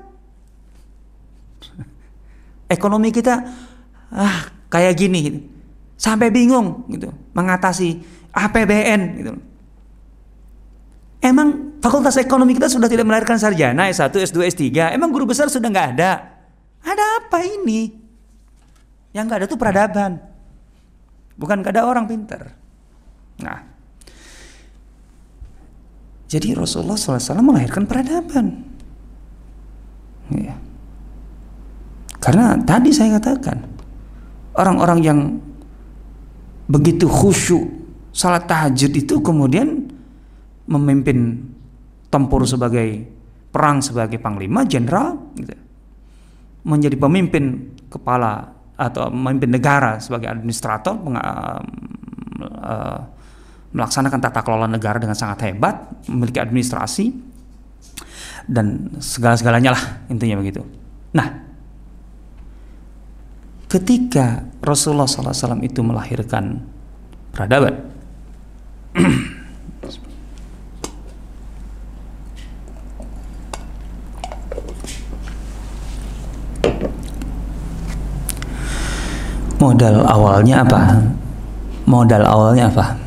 Ekonomi kita ah kayak gini, sampai bingung gitu mengatasi APBN gitu. Emang fakultas ekonomi kita sudah tidak melahirkan sarjana S1, S2, S3. Emang guru besar sudah nggak ada? Ada apa ini? Yang nggak ada tuh peradaban. Bukan gak ada orang pintar. Nah, jadi Rasulullah SAW melahirkan peradaban. Ya. Karena tadi saya katakan orang-orang yang begitu khusyuk salat tahajud itu kemudian memimpin tempur sebagai perang sebagai panglima jenderal gitu. menjadi pemimpin kepala atau memimpin negara sebagai administrator uh, melaksanakan tata kelola negara dengan sangat hebat, memiliki administrasi dan segala-segalanya lah intinya begitu. Nah, ketika Rasulullah SAW itu melahirkan peradaban, modal awalnya apa? Modal awalnya apa?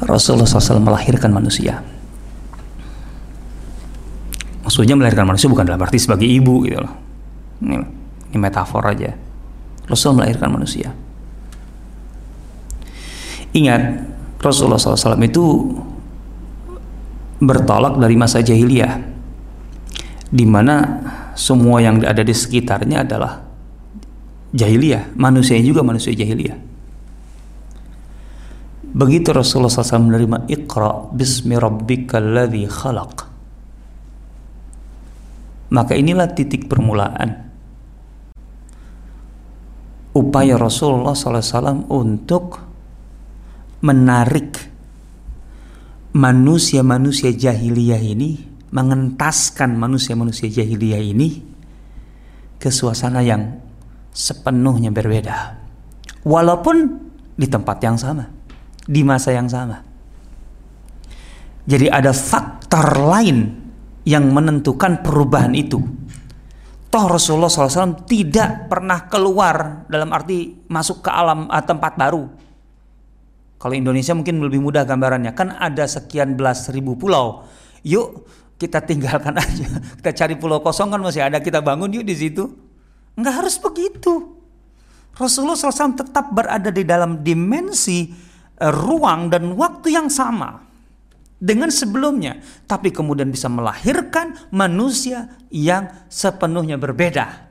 Rasulullah SAW melahirkan manusia. Maksudnya melahirkan manusia bukan dalam arti sebagai ibu gitu loh. Ini, ini metafor aja. Rasul melahirkan manusia. Ingat, Rasulullah SAW itu bertolak dari masa jahiliyah, di mana semua yang ada di sekitarnya adalah jahiliyah, manusia juga manusia jahiliyah. Begitu Rasulullah SAW menerima Iqra bismi rabbikal ladzi khalaq. Maka inilah titik permulaan upaya Rasulullah SAW untuk menarik manusia-manusia jahiliyah ini, mengentaskan manusia-manusia jahiliyah ini ke suasana yang sepenuhnya berbeda. Walaupun di tempat yang sama, di masa yang sama. Jadi ada faktor lain yang menentukan perubahan itu. Toh Rasulullah SAW tidak pernah keluar dalam arti masuk ke alam uh, tempat baru. Kalau Indonesia mungkin lebih mudah gambarannya. Kan ada sekian belas ribu pulau. Yuk kita tinggalkan aja. Kita cari pulau kosong kan masih ada. Kita bangun yuk di situ. Nggak harus begitu. Rasulullah SAW tetap berada di dalam dimensi uh, ruang dan waktu yang sama dengan sebelumnya, tapi kemudian bisa melahirkan manusia yang sepenuhnya berbeda.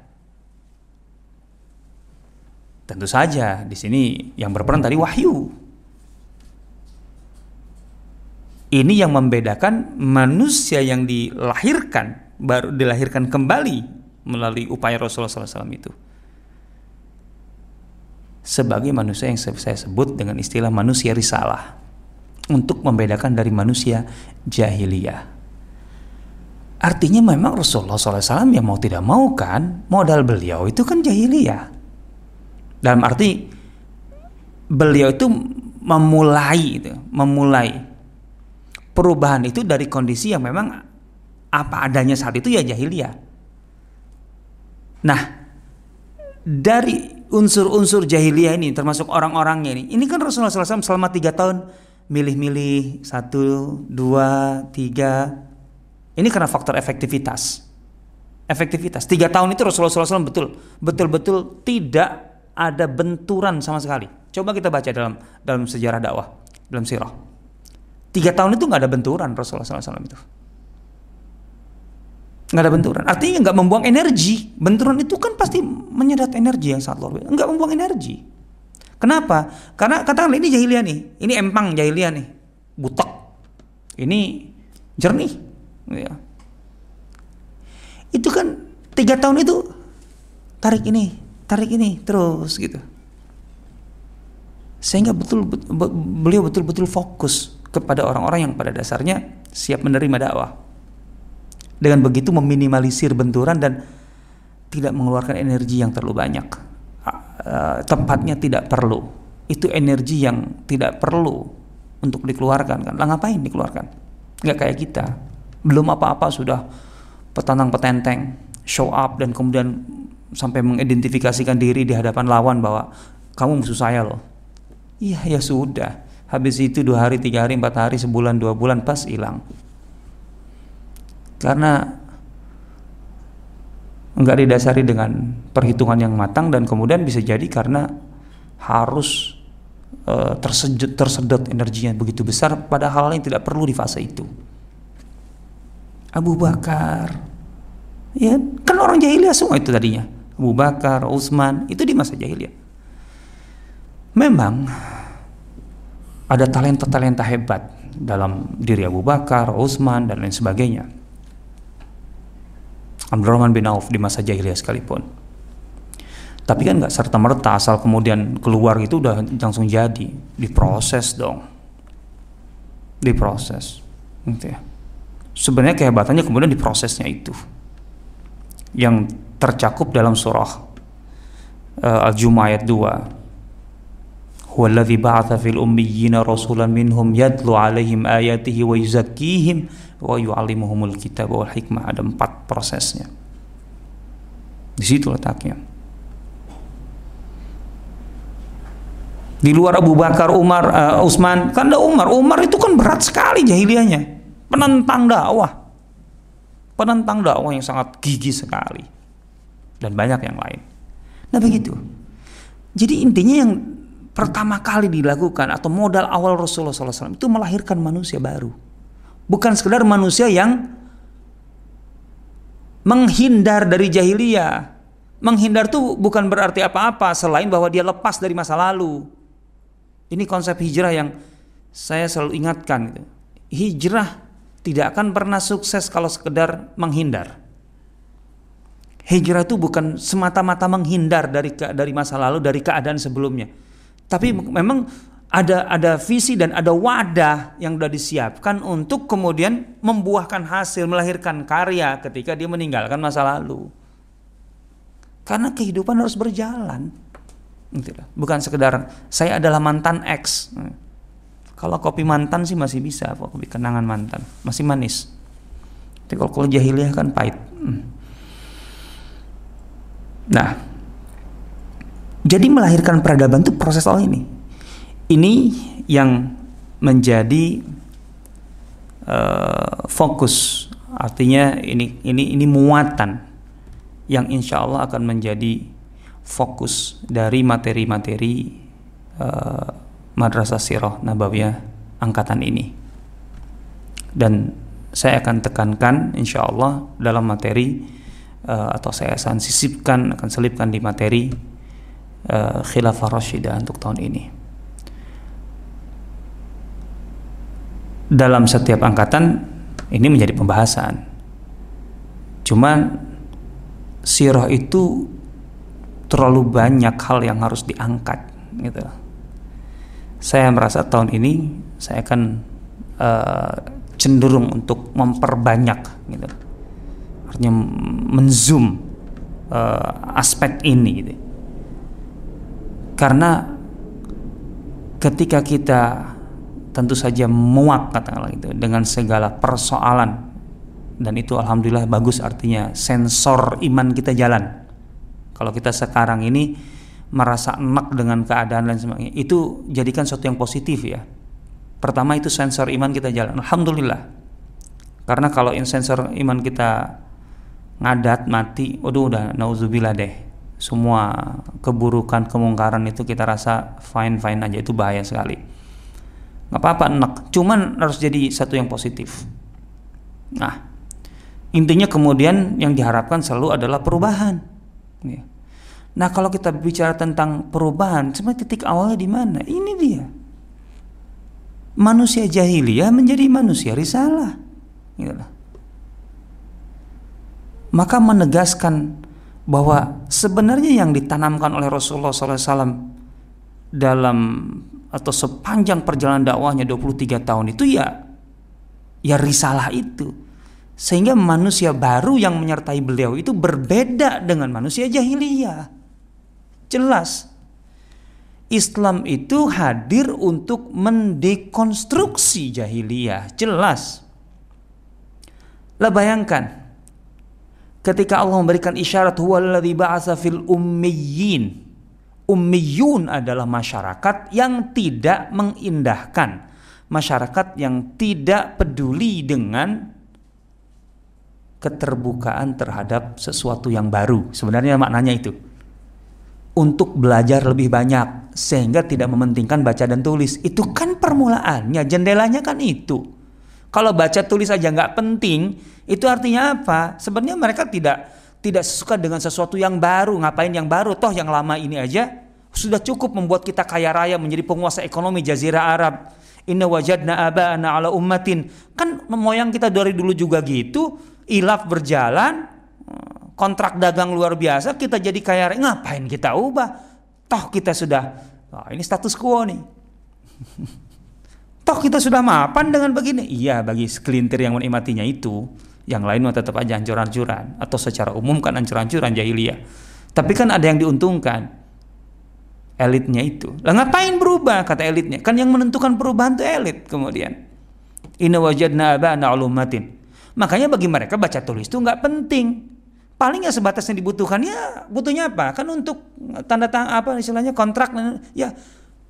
Tentu saja di sini yang berperan tadi wahyu. Ini yang membedakan manusia yang dilahirkan baru dilahirkan kembali melalui upaya Rasulullah SAW itu sebagai manusia yang saya sebut dengan istilah manusia risalah untuk membedakan dari manusia jahiliyah. Artinya memang Rasulullah SAW yang mau tidak mau kan modal beliau itu kan jahiliyah. Dalam arti beliau itu memulai itu, memulai perubahan itu dari kondisi yang memang apa adanya saat itu ya jahiliyah. Nah, dari unsur-unsur jahiliyah ini termasuk orang-orangnya ini, ini kan Rasulullah SAW selama tiga tahun milih-milih satu, dua, tiga, ini karena faktor efektivitas. Efektivitas. Tiga tahun itu Rasulullah SAW betul, betul-betul tidak ada benturan sama sekali. Coba kita baca dalam dalam sejarah dakwah, dalam sirah. Tiga tahun itu nggak ada benturan Rasulullah SAW itu. Nggak ada benturan. Artinya nggak membuang energi. Benturan itu kan pasti menyedot energi yang sangat luar biasa. Nggak membuang energi. Kenapa? Karena katakanlah ini jahiliyah nih. Ini empang jahiliyah nih. Butek. Ini jernih ya. itu kan tiga tahun itu tarik ini tarik ini terus gitu sehingga betul, betul beliau betul-betul fokus kepada orang-orang yang pada dasarnya siap menerima dakwah dengan begitu meminimalisir benturan dan tidak mengeluarkan energi yang terlalu banyak. Uh, tempatnya tidak perlu. Itu energi yang tidak perlu untuk dikeluarkan kan. Lah ngapain dikeluarkan? Nggak kayak kita. Belum apa-apa sudah petantang petenteng show up dan kemudian sampai mengidentifikasikan diri di hadapan lawan bahwa kamu musuh saya loh. Iya ya sudah. Habis itu dua hari tiga hari empat hari sebulan dua bulan pas hilang karena nggak didasari dengan perhitungan yang matang dan kemudian bisa jadi karena harus uh, tersedot tersedot energinya begitu besar pada hal yang tidak perlu di fase itu. Abu Bakar. Ya, kan orang jahiliyah semua itu tadinya. Abu Bakar, Utsman, itu di masa jahiliyah. Memang ada talenta-talenta hebat dalam diri Abu Bakar, Utsman dan lain sebagainya. Abdurrahman bin Auf di masa jahiliyah sekalipun. Tapi kan nggak serta merta asal kemudian keluar itu udah langsung jadi, diproses dong, diproses, gitu ya. Sebenarnya kehebatannya kemudian di prosesnya itu. Yang tercakup dalam surah uh, Al-Jumu'ah ayat 2 fil ummiyina rasulan minhum yadlu alaihim ayatihi wa yuzakkihim wa yu'allimuhumul kitab wal hikmah ada empat prosesnya. Di situ letaknya. Di luar Abu Bakar, Umar, uh, Utsman, kan ada Umar. Umar itu kan berat sekali jahiliyahnya. Penentang dakwah. Penentang dakwah yang sangat gigih sekali. Dan banyak yang lain. Nah begitu. Jadi intinya yang pertama kali dilakukan atau modal awal Rasulullah SAW itu melahirkan manusia baru bukan sekedar manusia yang menghindar dari jahiliyah menghindar tuh bukan berarti apa-apa selain bahwa dia lepas dari masa lalu ini konsep hijrah yang saya selalu ingatkan gitu. hijrah tidak akan pernah sukses kalau sekedar menghindar. Hijrah itu bukan semata-mata menghindar dari dari masa lalu, dari keadaan sebelumnya. Tapi memang ada ada visi dan ada wadah yang sudah disiapkan untuk kemudian membuahkan hasil, melahirkan karya ketika dia meninggalkan masa lalu. Karena kehidupan harus berjalan. Gitu bukan sekedar saya adalah mantan X. Kalau kopi mantan sih masih bisa, kopi kenangan mantan, masih manis. Tapi kalau, kalau jahiliyah kan pahit. Hmm. Nah, jadi melahirkan peradaban itu proses all ini. Ini yang menjadi uh, fokus, artinya ini ini ini muatan yang insya Allah akan menjadi fokus dari materi-materi uh, Madrasah Sirah Nabawiyah angkatan ini. Dan saya akan tekankan insya Allah dalam materi uh, atau saya akan sisipkan akan selipkan di materi uh, Khilafah Rashidah untuk tahun ini. Dalam setiap angkatan ini menjadi pembahasan. Cuman sirah itu terlalu banyak hal yang harus diangkat gitu saya merasa tahun ini saya akan uh, cenderung untuk memperbanyak gitu artinya menzoom uh, aspek ini gitu karena ketika kita tentu saja muak katakanlah itu dengan segala persoalan dan itu alhamdulillah bagus artinya sensor iman kita jalan. Kalau kita sekarang ini merasa enak dengan keadaan dan sebagainya itu jadikan sesuatu yang positif ya. Pertama itu sensor iman kita jalan alhamdulillah. Karena kalau sensor iman kita ngadat mati waduh udah nauzubillah deh semua keburukan kemungkaran itu kita rasa fine fine aja itu bahaya sekali. Nggak apa-apa enak. Cuman harus jadi satu yang positif. Nah intinya kemudian yang diharapkan selalu adalah perubahan. Ya. nah kalau kita bicara tentang perubahan sebenarnya titik awalnya di mana? Ini dia. Manusia jahiliyah menjadi manusia risalah. Gitu maka menegaskan bahwa sebenarnya yang ditanamkan oleh Rasulullah SAW dalam atau sepanjang perjalanan dakwahnya 23 tahun itu ya ya risalah itu. Sehingga manusia baru yang menyertai beliau itu berbeda dengan manusia jahiliyah. Jelas. Islam itu hadir untuk mendekonstruksi jahiliyah. Jelas. Lah bayangkan ketika Allah memberikan isyarat huwallazi ba'atsa fil ummiyin. Ummiyun adalah masyarakat yang tidak mengindahkan, masyarakat yang tidak peduli dengan keterbukaan terhadap sesuatu yang baru. Sebenarnya maknanya itu. Untuk belajar lebih banyak sehingga tidak mementingkan baca dan tulis. Itu kan permulaannya, jendelanya kan itu. Kalau baca tulis aja nggak penting, itu artinya apa? Sebenarnya mereka tidak tidak suka dengan sesuatu yang baru. Ngapain yang baru? Toh yang lama ini aja sudah cukup membuat kita kaya raya menjadi penguasa ekonomi Jazirah Arab. Inna wajadna aba'ana ala ummatin. Kan moyang kita dari dulu juga gitu. Ilaf berjalan, kontrak dagang luar biasa, kita jadi kaya raya. Ngapain kita ubah? Toh kita sudah, oh, ini status quo nih. Toh kita sudah mapan dengan begini. Iya bagi sekelintir yang menikmatinya itu. Yang lain tetap aja hancur-hancuran. Atau secara umum kan hancur-hancuran jahiliyah. Tapi kan ada yang diuntungkan. Elitnya itu. Lah ngapain berubah kata elitnya? Kan yang menentukan perubahan itu elit kemudian. Inna wajadna aba'na ulumatin. Makanya bagi mereka baca tulis itu nggak penting. Paling ya sebatas yang dibutuhkan ya butuhnya apa? Kan untuk tanda tangan apa istilahnya kontrak ya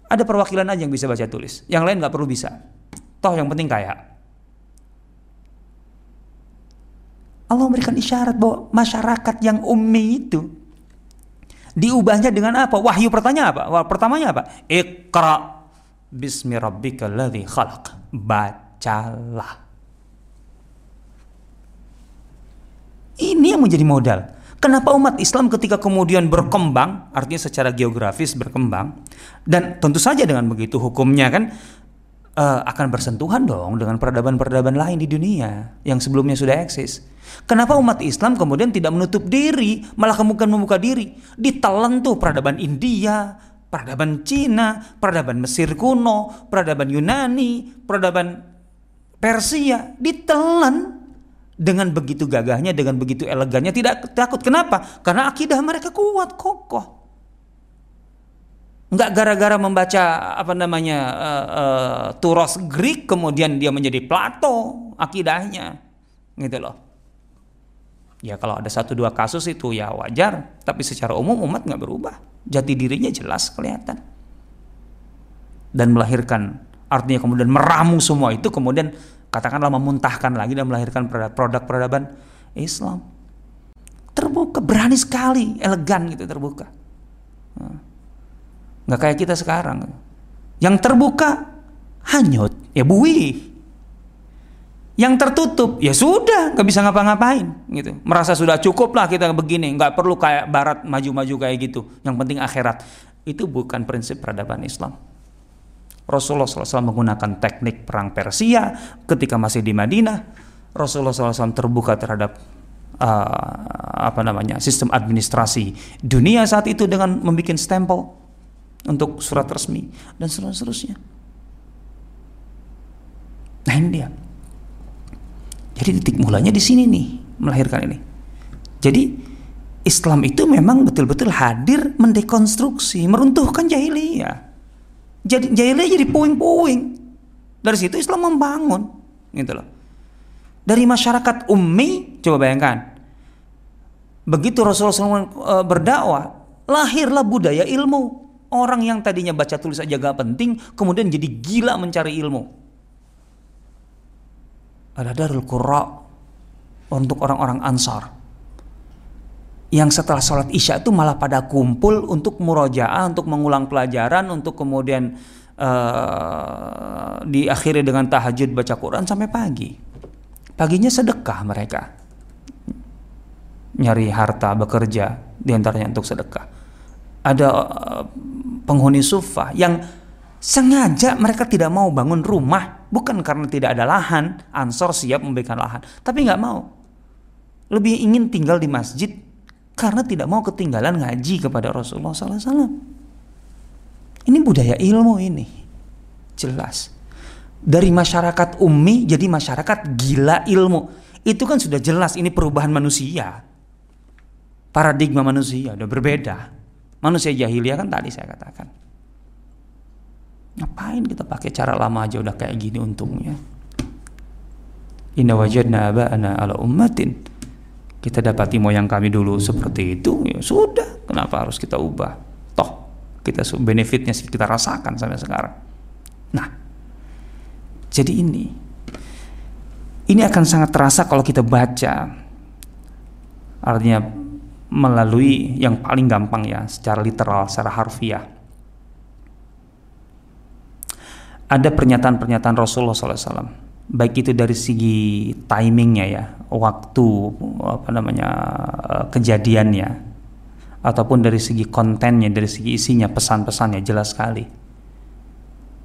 ada perwakilan aja yang bisa baca tulis. Yang lain nggak perlu bisa. Toh yang penting kaya. Allah memberikan isyarat bahwa masyarakat yang ummi itu diubahnya dengan apa? Wahyu pertanyaan apa? Wah, pertamanya apa? Iqra bismi rabbikal ladzi khalaq. Bacalah. Ini yang menjadi modal. Kenapa umat Islam ketika kemudian berkembang, artinya secara geografis berkembang, dan tentu saja dengan begitu hukumnya kan uh, akan bersentuhan dong dengan peradaban-peradaban lain di dunia yang sebelumnya sudah eksis. Kenapa umat Islam kemudian tidak menutup diri, malah kemudian membuka diri? Ditelan tuh peradaban India, peradaban Cina, peradaban Mesir kuno, peradaban Yunani, peradaban Persia, ditelan dengan begitu gagahnya, dengan begitu elegannya, tidak takut. Kenapa? Karena akidah mereka kuat, kokoh. Enggak gara-gara membaca apa namanya uh, uh, Turos Greek kemudian dia menjadi Plato akidahnya, gitu loh. Ya kalau ada satu dua kasus itu ya wajar, tapi secara umum umat nggak berubah. Jati dirinya jelas kelihatan dan melahirkan artinya kemudian meramu semua itu kemudian katakanlah memuntahkan lagi dan melahirkan produk peradaban Islam. Terbuka, berani sekali, elegan gitu terbuka. Nggak kayak kita sekarang. Yang terbuka hanyut, ya bui. Yang tertutup, ya sudah, nggak bisa ngapa-ngapain gitu. Merasa sudah cukup lah kita begini, nggak perlu kayak barat maju-maju kayak gitu. Yang penting akhirat. Itu bukan prinsip peradaban Islam. Rasulullah SAW menggunakan teknik perang Persia ketika masih di Madinah. Rasulullah SAW terbuka terhadap uh, apa namanya sistem administrasi dunia saat itu dengan membuat stempel untuk surat resmi dan seterusnya. Nah ini dia. Jadi titik mulanya di sini nih melahirkan ini. Jadi Islam itu memang betul-betul hadir mendekonstruksi, meruntuhkan jahiliyah. Jadi jahiliyah jadi puing-puing. Dari situ Islam membangun, gitu loh. Dari masyarakat ummi, coba bayangkan. Begitu Rasulullah SAW e, berdakwah, lahirlah budaya ilmu. Orang yang tadinya baca tulis aja gak penting, kemudian jadi gila mencari ilmu. Ada Darul Qurra untuk orang-orang Ansar yang setelah sholat isya itu malah pada kumpul untuk murojaah, untuk mengulang pelajaran, untuk kemudian uh, diakhiri dengan tahajud baca Quran sampai pagi. Paginya sedekah mereka, nyari harta, bekerja, di antaranya untuk sedekah. Ada uh, penghuni sufa yang sengaja mereka tidak mau bangun rumah, bukan karena tidak ada lahan, ansor siap memberikan lahan, tapi nggak mau. Lebih ingin tinggal di masjid karena tidak mau ketinggalan ngaji kepada Rasulullah SAW. Ini budaya ilmu ini, jelas. Dari masyarakat ummi jadi masyarakat gila ilmu. Itu kan sudah jelas ini perubahan manusia. Paradigma manusia udah berbeda. Manusia jahiliyah kan tadi saya katakan. Ngapain kita pakai cara lama aja udah kayak gini untungnya. Inna wajadna aba'ana ala ummatin kita dapati moyang kami dulu seperti itu ya sudah. Kenapa harus kita ubah? Toh kita benefitnya kita rasakan sampai sekarang. Nah jadi ini. Ini akan sangat terasa kalau kita baca. Artinya melalui yang paling gampang ya secara literal secara harfiah. Ada pernyataan-pernyataan Rasulullah SAW baik itu dari segi timingnya ya waktu apa namanya eh, kejadiannya. Ataupun dari segi kontennya dari segi isinya pesan-pesannya jelas sekali.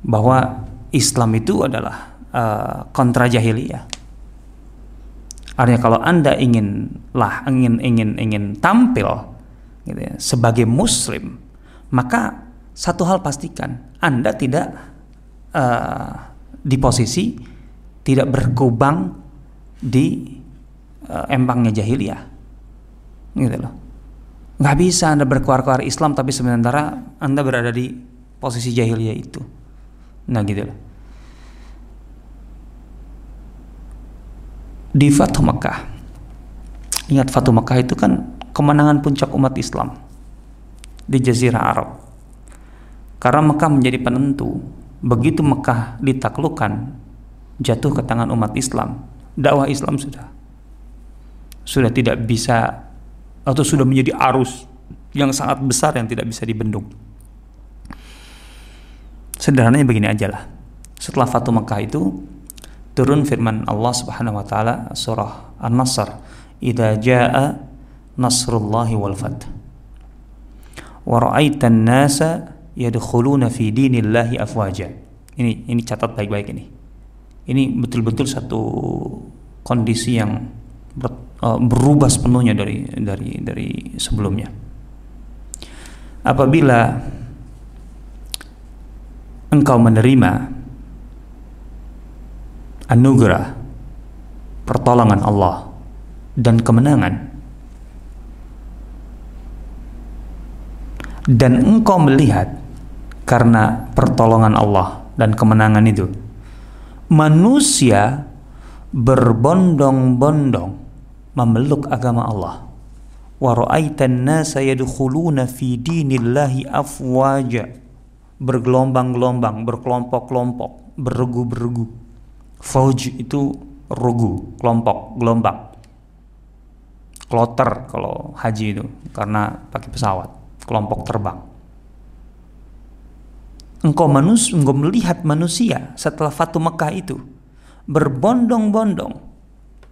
Bahwa Islam itu adalah uh, kontra jahiliyah. Artinya kalau anda ingin lah ingin ingin ingin tampil gitu ya, sebagai muslim maka satu hal pastikan anda tidak uh, di posisi tidak berkubang di uh, empangnya jahiliyah. Gitu loh. Nggak bisa anda berkuar-kuar Islam tapi sementara anda berada di posisi jahiliyah itu. Nah gitu loh. Di Fatuh Mekah ingat Fatuh Mekah itu kan kemenangan puncak umat Islam di Jazirah Arab. Karena Mekah menjadi penentu begitu Mekah ditaklukkan jatuh ke tangan umat Islam, dakwah Islam sudah sudah tidak bisa atau sudah menjadi arus yang sangat besar yang tidak bisa dibendung. Sederhananya begini aja lah. Setelah Fatu Mekah itu turun firman Allah Subhanahu wa taala surah An-Nasr, "Idza jaa nasrullahi wal fath." Wa ra'aitan nasa yadkhuluna fi dinillahi afwaja. Ini ini catat baik-baik ini ini betul-betul satu kondisi yang uh, berubah sepenuhnya dari dari dari sebelumnya. Apabila engkau menerima anugerah pertolongan Allah dan kemenangan dan engkau melihat karena pertolongan Allah dan kemenangan itu manusia berbondong-bondong memeluk agama Allah. Wa ra'aitan nasa yadkhuluna fi dinillahi afwaja. Bergelombang-gelombang, berkelompok-kelompok, beregu-beregu. Fauj itu regu, kelompok, gelombang. Kloter kalau haji itu karena pakai pesawat, kelompok terbang engkau manusia, engkau melihat manusia setelah Fatu Mekah itu berbondong-bondong,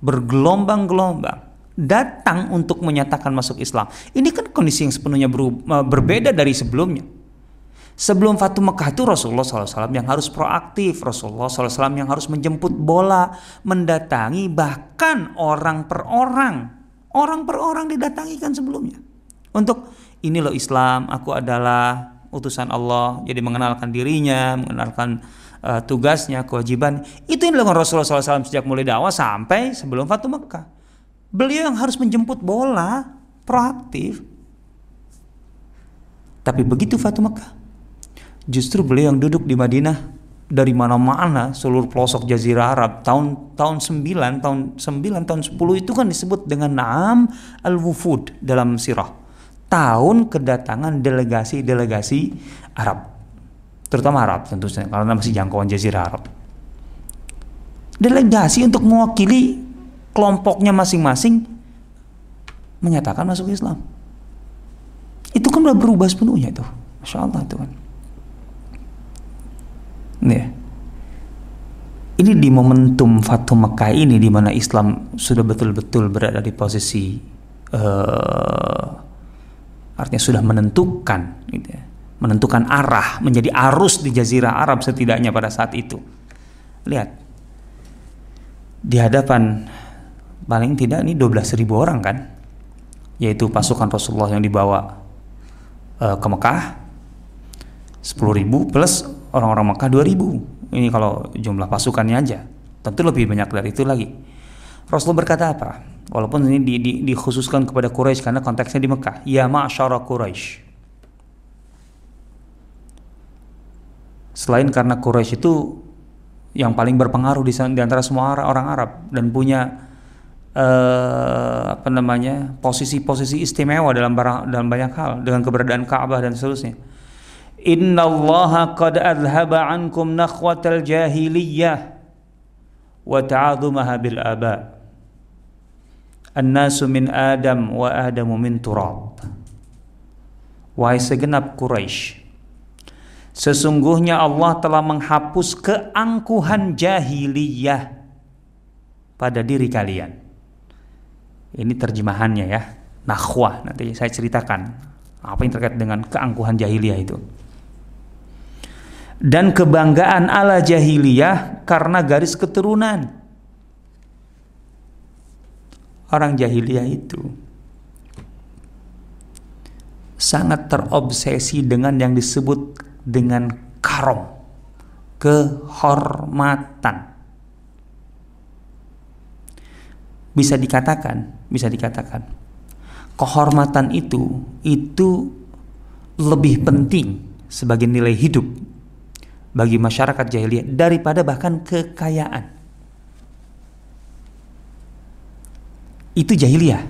bergelombang-gelombang datang untuk menyatakan masuk Islam. Ini kan kondisi yang sepenuhnya eh, berbeda dari sebelumnya. Sebelum Fatu Mekah itu Rasulullah SAW yang harus proaktif, Rasulullah SAW yang harus menjemput bola, mendatangi bahkan orang per orang, orang per orang didatangi kan sebelumnya. Untuk ini loh Islam, aku adalah utusan Allah, jadi mengenalkan dirinya, mengenalkan uh, tugasnya, kewajiban. Itu yang dilakukan Rasulullah SAW sejak mulai dakwah sampai sebelum Fatu Mekah. Beliau yang harus menjemput bola, proaktif. Tapi begitu Fatu Mekah, justru beliau yang duduk di Madinah dari mana-mana seluruh pelosok jazirah Arab tahun tahun 9 tahun 9 tahun 10 itu kan disebut dengan Naam al-Wufud dalam sirah tahun kedatangan delegasi-delegasi Arab terutama Arab tentu saja karena masih jangkauan jazirah Arab. Delegasi untuk mewakili kelompoknya masing-masing menyatakan masuk Islam. Itu kan udah berubah sepenuhnya itu. Masya Allah itu kan. Ya. Ini di momentum Fatu Mekah ini di mana Islam sudah betul-betul berada di posisi uh, artinya sudah menentukan gitu ya, menentukan arah menjadi arus di jazirah Arab setidaknya pada saat itu. Lihat. Di hadapan paling tidak ini 12 ribu orang kan? Yaitu pasukan Rasulullah yang dibawa uh, ke Mekah 10 ribu plus orang-orang Mekah 2000 ini kalau jumlah pasukannya aja. Tentu lebih banyak dari itu lagi. Rasul berkata apa? Walaupun ini di, di, kepada Quraisy karena konteksnya di Mekah. Ya ma'syara Quraisy selain karena Quraisy itu yang paling berpengaruh di, di antara semua orang Arab dan punya uh, apa namanya posisi-posisi istimewa dalam barang, dalam banyak hal dengan keberadaan Ka'bah dan seterusnya Inna Allah qad adhaba ankum nakhwatal jahiliyah wa ta'adhumaha bil aba. An-nasu min Adam wa Adamu min turab. Wahai segenap Quraisy, sesungguhnya Allah telah menghapus keangkuhan jahiliyah pada diri kalian. Ini terjemahannya ya, nakhwah. Nanti saya ceritakan apa yang terkait dengan keangkuhan jahiliyah itu dan kebanggaan ala jahiliyah karena garis keturunan. Orang jahiliyah itu sangat terobsesi dengan yang disebut dengan karom, kehormatan. Bisa dikatakan, bisa dikatakan, kehormatan itu itu lebih penting sebagai nilai hidup bagi masyarakat jahiliyah daripada bahkan kekayaan. Itu jahiliyah.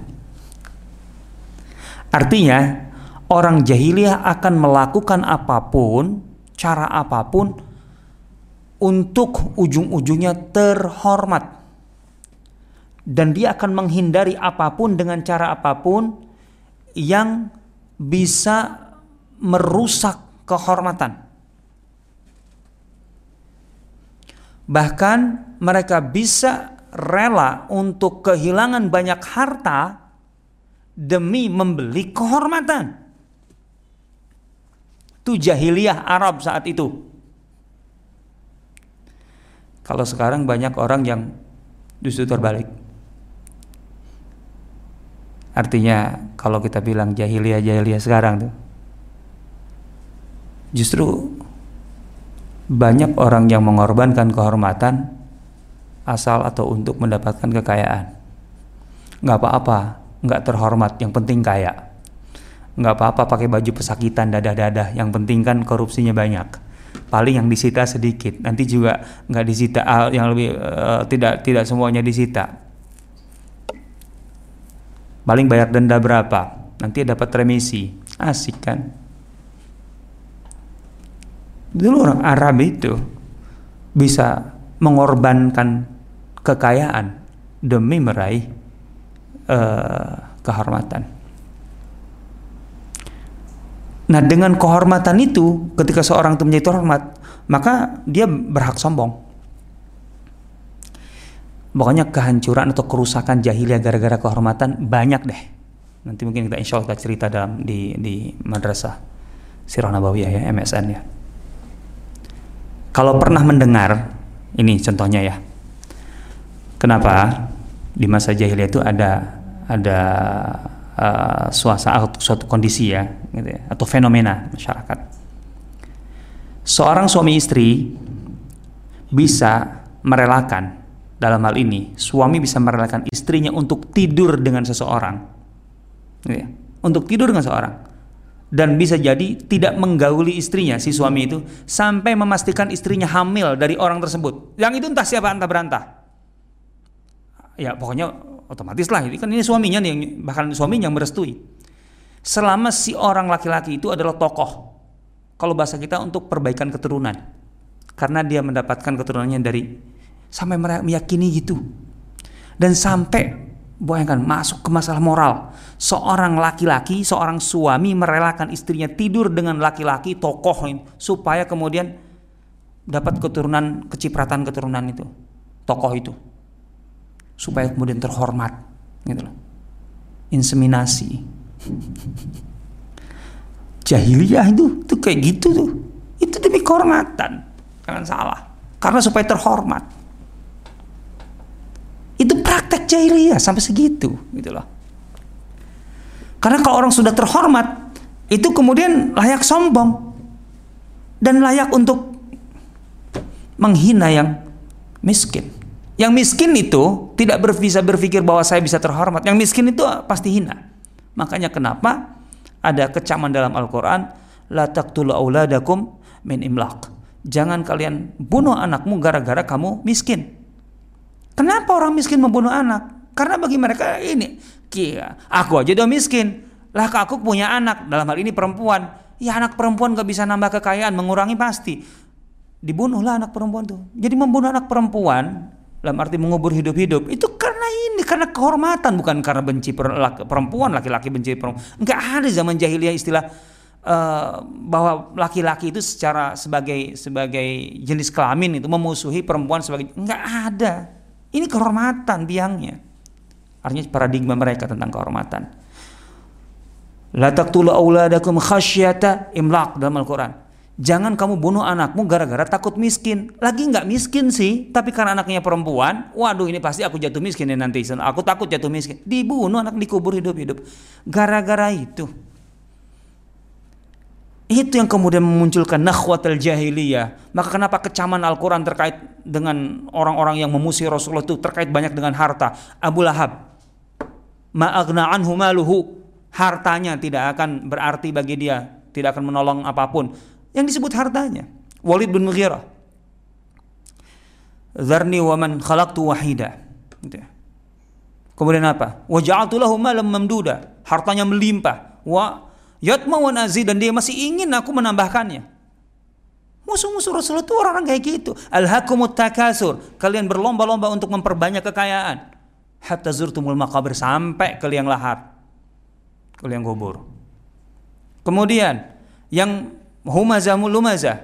Artinya, orang jahiliyah akan melakukan apa pun, cara apa pun untuk ujung-ujungnya terhormat. Dan dia akan menghindari apa pun dengan cara apa pun yang bisa merusak kehormatan. Bahkan mereka bisa rela untuk kehilangan banyak harta demi membeli kehormatan. Itu jahiliyah Arab saat itu. Kalau sekarang banyak orang yang justru terbalik. Artinya kalau kita bilang jahiliyah-jahiliyah sekarang tuh justru banyak orang yang mengorbankan kehormatan asal atau untuk mendapatkan kekayaan. Nggak apa-apa, nggak terhormat, yang penting kaya. Nggak apa-apa pakai baju pesakitan dadah-dadah, yang penting kan korupsinya banyak. Paling yang disita sedikit, nanti juga nggak disita, ah, yang lebih uh, tidak tidak semuanya disita. Paling bayar denda berapa, nanti dapat remisi, asik kan? Dulu orang Arab itu bisa mengorbankan kekayaan demi meraih uh, kehormatan. Nah, dengan kehormatan itu, ketika seorang itu menjadi terhormat, maka dia berhak sombong. Pokoknya kehancuran atau kerusakan jahiliyah gara-gara kehormatan banyak deh. Nanti mungkin kita insya Allah kita cerita dalam di di madrasah Sirah Nabawiyah ya MSN ya. Kalau pernah mendengar, ini contohnya ya. Kenapa di masa jahiliyah itu ada ada uh, suasana suatu kondisi ya, gitu ya, atau fenomena masyarakat. seorang suami istri bisa merelakan dalam hal ini suami bisa merelakan istrinya untuk tidur dengan seseorang ya, untuk tidur dengan seseorang dan bisa jadi tidak menggauli istrinya si suami itu sampai memastikan istrinya hamil dari orang tersebut yang itu entah siapa entah berantah ya pokoknya otomatis lah ini kan ini suaminya nih bahkan suaminya yang merestui. Selama si orang laki-laki itu adalah tokoh kalau bahasa kita untuk perbaikan keturunan. Karena dia mendapatkan keturunannya dari sampai meyakini gitu. Dan sampai bayangkan masuk ke masalah moral. Seorang laki-laki seorang suami merelakan istrinya tidur dengan laki-laki tokoh supaya kemudian dapat keturunan kecipratan keturunan itu tokoh itu supaya kemudian terhormat gitu loh inseminasi jahiliyah itu tuh kayak gitu tuh itu demi kehormatan Jangan salah. Karena supaya terhormat. Itu praktek jahiliyah sampai segitu, gitu loh. Karena kalau orang sudah terhormat, itu kemudian layak sombong dan layak untuk menghina yang miskin. Yang miskin itu tidak bisa berpikir bahwa saya bisa terhormat. Yang miskin itu pasti hina. Makanya kenapa ada kecaman dalam Al-Quran, la taqtulu auladakum min imlaq. Jangan kalian bunuh anakmu gara-gara kamu miskin. Kenapa orang miskin membunuh anak? Karena bagi mereka ini, kia, aku aja udah miskin. Lah aku punya anak, dalam hal ini perempuan. Ya anak perempuan gak bisa nambah kekayaan, mengurangi pasti. Dibunuhlah anak perempuan tuh. Jadi membunuh anak perempuan, dalam arti mengubur hidup-hidup, itu karena ini, karena kehormatan, bukan karena benci perempuan, laki-laki benci perempuan. Enggak ada zaman jahiliyah istilah uh, bahwa laki-laki itu secara sebagai sebagai jenis kelamin itu memusuhi perempuan sebagai nggak ada. Ini kehormatan biangnya. Artinya paradigma mereka tentang kehormatan. La taqtulu auladakum khasyata imlaq dalam Al-Qur'an. Jangan kamu bunuh anakmu gara-gara takut miskin. Lagi nggak miskin sih, tapi karena anaknya perempuan, waduh ini pasti aku jatuh miskin ya nanti. Aku takut jatuh miskin. Dibunuh anak dikubur hidup-hidup. Gara-gara itu. Itu yang kemudian memunculkan nakhwatul jahiliyah. Maka kenapa kecaman Al-Quran terkait dengan orang-orang yang memusuhi Rasulullah itu terkait banyak dengan harta. Abu Lahab. Ma'agna anhu maluhu. Hartanya tidak akan berarti bagi dia. Tidak akan menolong apa pun. Yang disebut hartanya. Walid bin Mughirah. Zarni wa man khalaqtu wahida. Gitu ya. Kemudian apa? Wa ja'altu lahu malam mamduda. Hartanya melimpah. Wa Yatma wa nazi dan dia masih ingin aku menambahkannya. Musuh-musuh Rasulullah itu orang-orang kayak gitu. Al-hakumut takasur. Kalian berlomba-lomba untuk memperbanyak kekayaan. Hatta zurtumul makabir. Sampai ke liang lahat. Ke liang kubur. Kemudian. Yang humazah lumazah.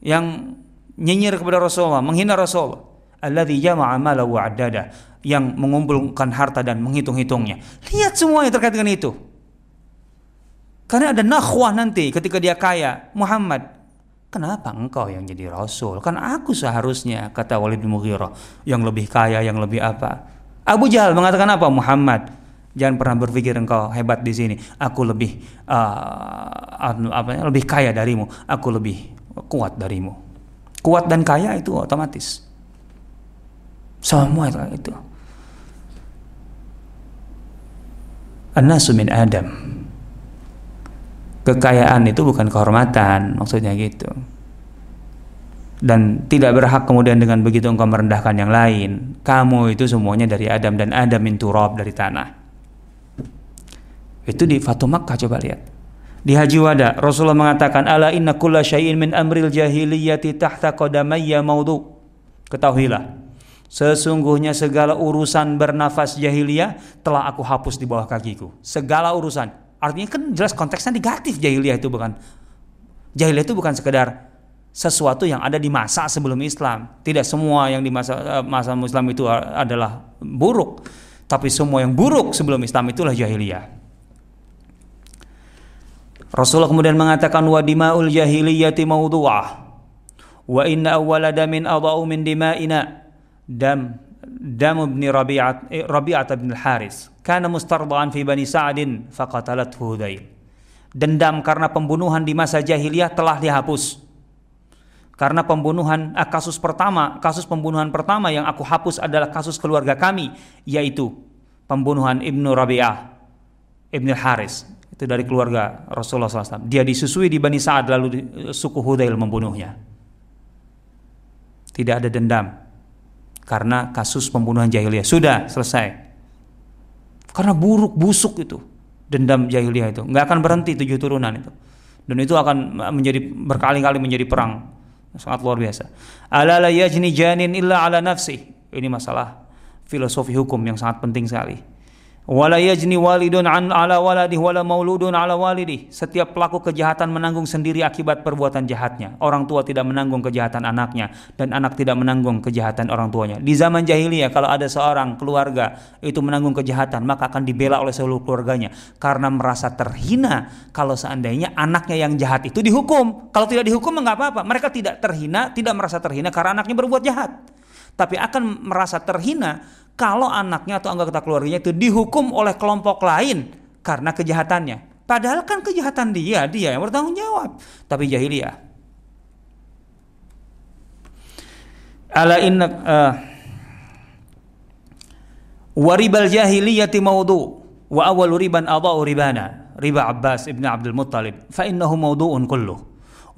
Yang nyinyir kepada Rasulullah. Menghina Rasulullah. Alladhi jama'a mala wa'adada. Yang mengumpulkan harta dan menghitung-hitungnya. Lihat semuanya terkait dengan itu. Karena ada nakhwah nanti ketika dia kaya. Muhammad, kenapa engkau yang jadi rasul? Kan aku seharusnya, kata Walid bin Mughirah, yang lebih kaya, yang lebih apa. Abu Jahal mengatakan apa? Muhammad, jangan pernah berpikir engkau hebat di sini. Aku lebih uh, apa, lebih kaya darimu. Aku lebih kuat darimu. Kuat dan kaya itu otomatis. Semua itu. An-nasu Adam kekayaan itu bukan kehormatan maksudnya gitu dan tidak berhak kemudian dengan begitu engkau merendahkan yang lain kamu itu semuanya dari Adam dan Adam min turab dari tanah itu di Fatu Makkah coba lihat di Haji Wada Rasulullah mengatakan ala inna kulla syai'in min amril jahiliyati tahta qadamayya maudu ketahuilah Sesungguhnya segala urusan bernafas jahiliyah telah aku hapus di bawah kakiku. Segala urusan Artinya kan jelas konteksnya negatif jahiliyah itu bukan. Jahiliyah itu bukan sekedar sesuatu yang ada di masa sebelum Islam. Tidak semua yang di masa eh, masa Muslim itu adalah buruk, tapi semua yang buruk sebelum Islam itulah jahiliyah. Rasulullah kemudian mengatakan wa dimaul jahiliyati mawdu'ah wa inna awwala damin adau min dima'ina dam dam ibn Rabi'at Rabi'at bin Haris kana mustardaan fi Bani Sa'din faqatalathu Hudail. Dendam karena pembunuhan di masa jahiliyah telah dihapus. Karena pembunuhan eh, kasus pertama, kasus pembunuhan pertama yang aku hapus adalah kasus keluarga kami, yaitu pembunuhan Ibnu Rabi'ah, Ibnu Haris. Itu dari keluarga Rasulullah SAW. Dia disusui di Bani Sa'ad lalu suku Hudail membunuhnya. Tidak ada dendam. Karena kasus pembunuhan jahiliyah. Sudah selesai. Karena buruk, busuk itu. Dendam jahiliyah itu. Nggak akan berhenti tujuh turunan itu. Dan itu akan menjadi berkali-kali menjadi perang sangat luar biasa. Ala la yajni janin illa ala nafsi. Ini masalah filosofi hukum yang sangat penting sekali wala yajni walidun an ala waladi wala mauludun ala walidi. Setiap pelaku kejahatan menanggung sendiri akibat perbuatan jahatnya. Orang tua tidak menanggung kejahatan anaknya dan anak tidak menanggung kejahatan orang tuanya. Di zaman jahiliyah kalau ada seorang keluarga itu menanggung kejahatan maka akan dibela oleh seluruh keluarganya karena merasa terhina kalau seandainya anaknya yang jahat itu dihukum. Kalau tidak dihukum enggak apa-apa. Mereka tidak terhina, tidak merasa terhina karena anaknya berbuat jahat. Tapi akan merasa terhina kalau anaknya atau anggota keluarganya itu dihukum oleh kelompok lain karena kejahatannya. Padahal kan kejahatan dia, dia yang bertanggung jawab. Tapi jahiliyah. Ala inna uh, waribal jahiliyati maudu wa awal riban adau ribana riba Abbas ibn Abdul Muttalib fa innahu maudu'un kulluh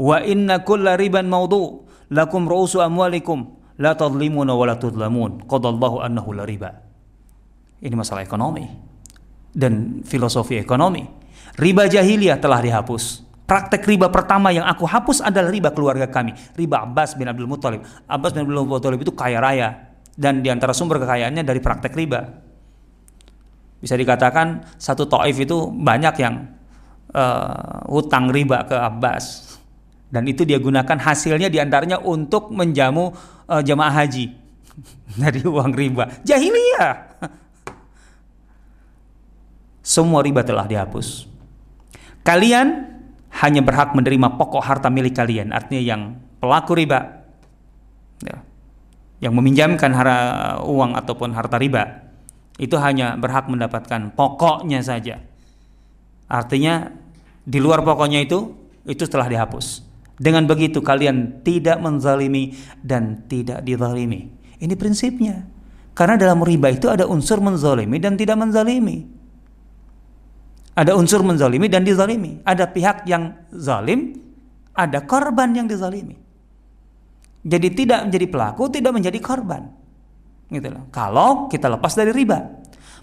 wa inna kulla riban maudu lakum ru'usu amwalikum la tadlimuna wa la tudlamun qadallahu annahu la riba. Ini masalah ekonomi dan filosofi ekonomi. Riba jahiliyah telah dihapus. Praktek riba pertama yang aku hapus adalah riba keluarga kami. Riba Abbas bin Abdul Muthalib. Abbas bin Abdul Muthalib itu kaya raya dan di antara sumber kekayaannya dari praktek riba. Bisa dikatakan satu taif itu banyak yang uh, hutang riba ke Abbas. Dan itu dia gunakan hasilnya di antaranya untuk menjamu uh, jemaah haji. Dari uang riba. Jahiliyah. Semua riba telah dihapus. Kalian hanya berhak menerima pokok harta milik kalian. Artinya yang pelaku riba. Ya, yang meminjamkan harta uang ataupun harta riba. Itu hanya berhak mendapatkan pokoknya saja. Artinya di luar pokoknya itu itu telah dihapus dengan begitu kalian tidak menzalimi dan tidak dizalimi. Ini prinsipnya. Karena dalam riba itu ada unsur menzalimi dan tidak menzalimi. Ada unsur menzalimi dan dizalimi. Ada pihak yang zalim, ada korban yang dizalimi. Jadi tidak menjadi pelaku, tidak menjadi korban. Gitu loh. Kalau kita lepas dari riba.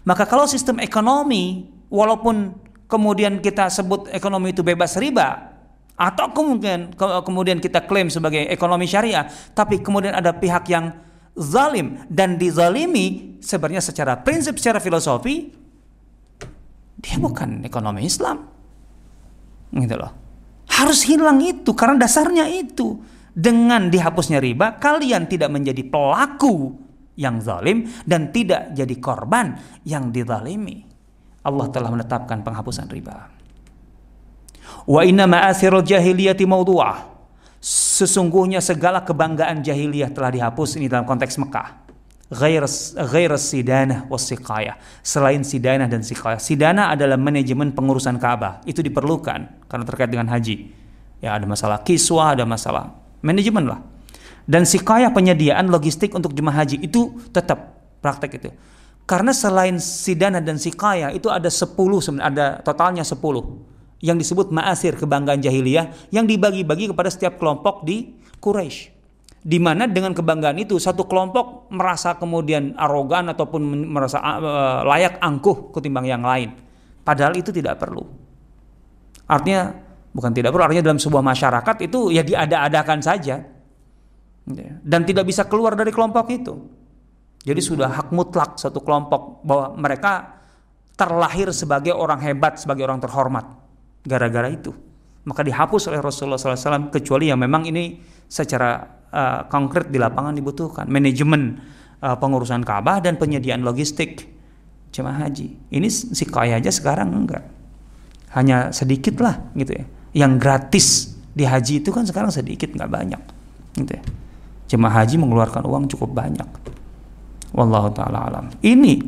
Maka kalau sistem ekonomi walaupun kemudian kita sebut ekonomi itu bebas riba, atau kemudian kemudian kita klaim sebagai ekonomi syariah tapi kemudian ada pihak yang zalim. Dan dizalimi sebenarnya secara prinsip secara filosofi dia bukan ekonomi Islam. Gitu loh. Harus hilang itu karena dasarnya itu. Dengan dihapusnya riba kalian tidak menjadi pelaku yang zalim dan tidak jadi korban yang dizalimi. Allah telah menetapkan penghapusan riba Wa inna ma'athirul jahiliyati mawdu'ah. Sesungguhnya segala kebanggaan jahiliyah telah dihapus ini dalam konteks Mekah. Ghair, sidanah was siqayah. Selain sidanah dan siqayah. Sidanah adalah manajemen pengurusan Ka'bah. Itu diperlukan karena terkait dengan haji. Ya ada masalah kiswah, ada masalah manajemen lah. Dan sikayah penyediaan logistik untuk jemaah haji itu tetap praktek itu. Karena selain sidana dan sikaya itu ada 10 ada totalnya 10 yang disebut ma'asir kebanggaan jahiliyah yang dibagi-bagi kepada setiap kelompok di Quraisy. Di mana dengan kebanggaan itu satu kelompok merasa kemudian arogan ataupun merasa uh, layak angkuh ketimbang yang lain. Padahal itu tidak perlu. Artinya bukan tidak perlu, artinya dalam sebuah masyarakat itu ya diada-adakan saja. Dan tidak bisa keluar dari kelompok itu. Jadi sudah hak mutlak satu kelompok bahwa mereka terlahir sebagai orang hebat, sebagai orang terhormat gara-gara itu. Maka dihapus oleh Rasulullah SAW kecuali yang memang ini secara uh, konkret di lapangan dibutuhkan. Manajemen uh, pengurusan Ka'bah dan penyediaan logistik jemaah haji. Ini si kaya aja sekarang enggak. Hanya sedikit lah gitu ya. Yang gratis di haji itu kan sekarang sedikit nggak banyak gitu ya. Jemaah haji mengeluarkan uang cukup banyak. Wallahu taala alam. Ini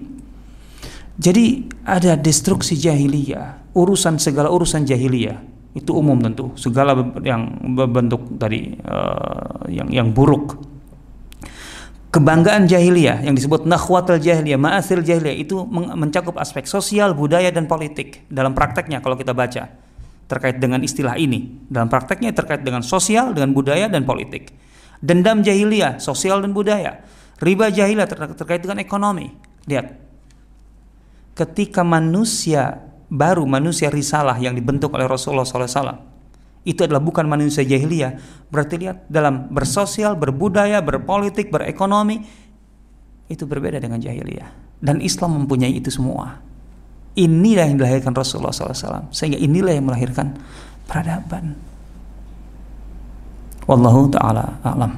jadi ada destruksi jahiliyah urusan segala urusan jahiliyah itu umum tentu segala yang bentuk dari uh, yang yang buruk. Kebanggaan jahiliyah yang disebut nakhwatul jahiliyah, ma'asil jahiliyah itu mencakup aspek sosial, budaya dan politik dalam prakteknya kalau kita baca terkait dengan istilah ini. Dalam prakteknya terkait dengan sosial, dengan budaya dan politik. Dendam jahiliyah, sosial dan budaya. Riba jahiliyah terkait dengan ekonomi. Lihat. Ketika manusia baru manusia risalah yang dibentuk oleh Rasulullah SAW itu adalah bukan manusia jahiliyah. Berarti lihat dalam bersosial, berbudaya, berpolitik, berekonomi itu berbeda dengan jahiliyah. Dan Islam mempunyai itu semua. Inilah yang dilahirkan Rasulullah SAW. Sehingga inilah yang melahirkan peradaban. Wallahu taala alam.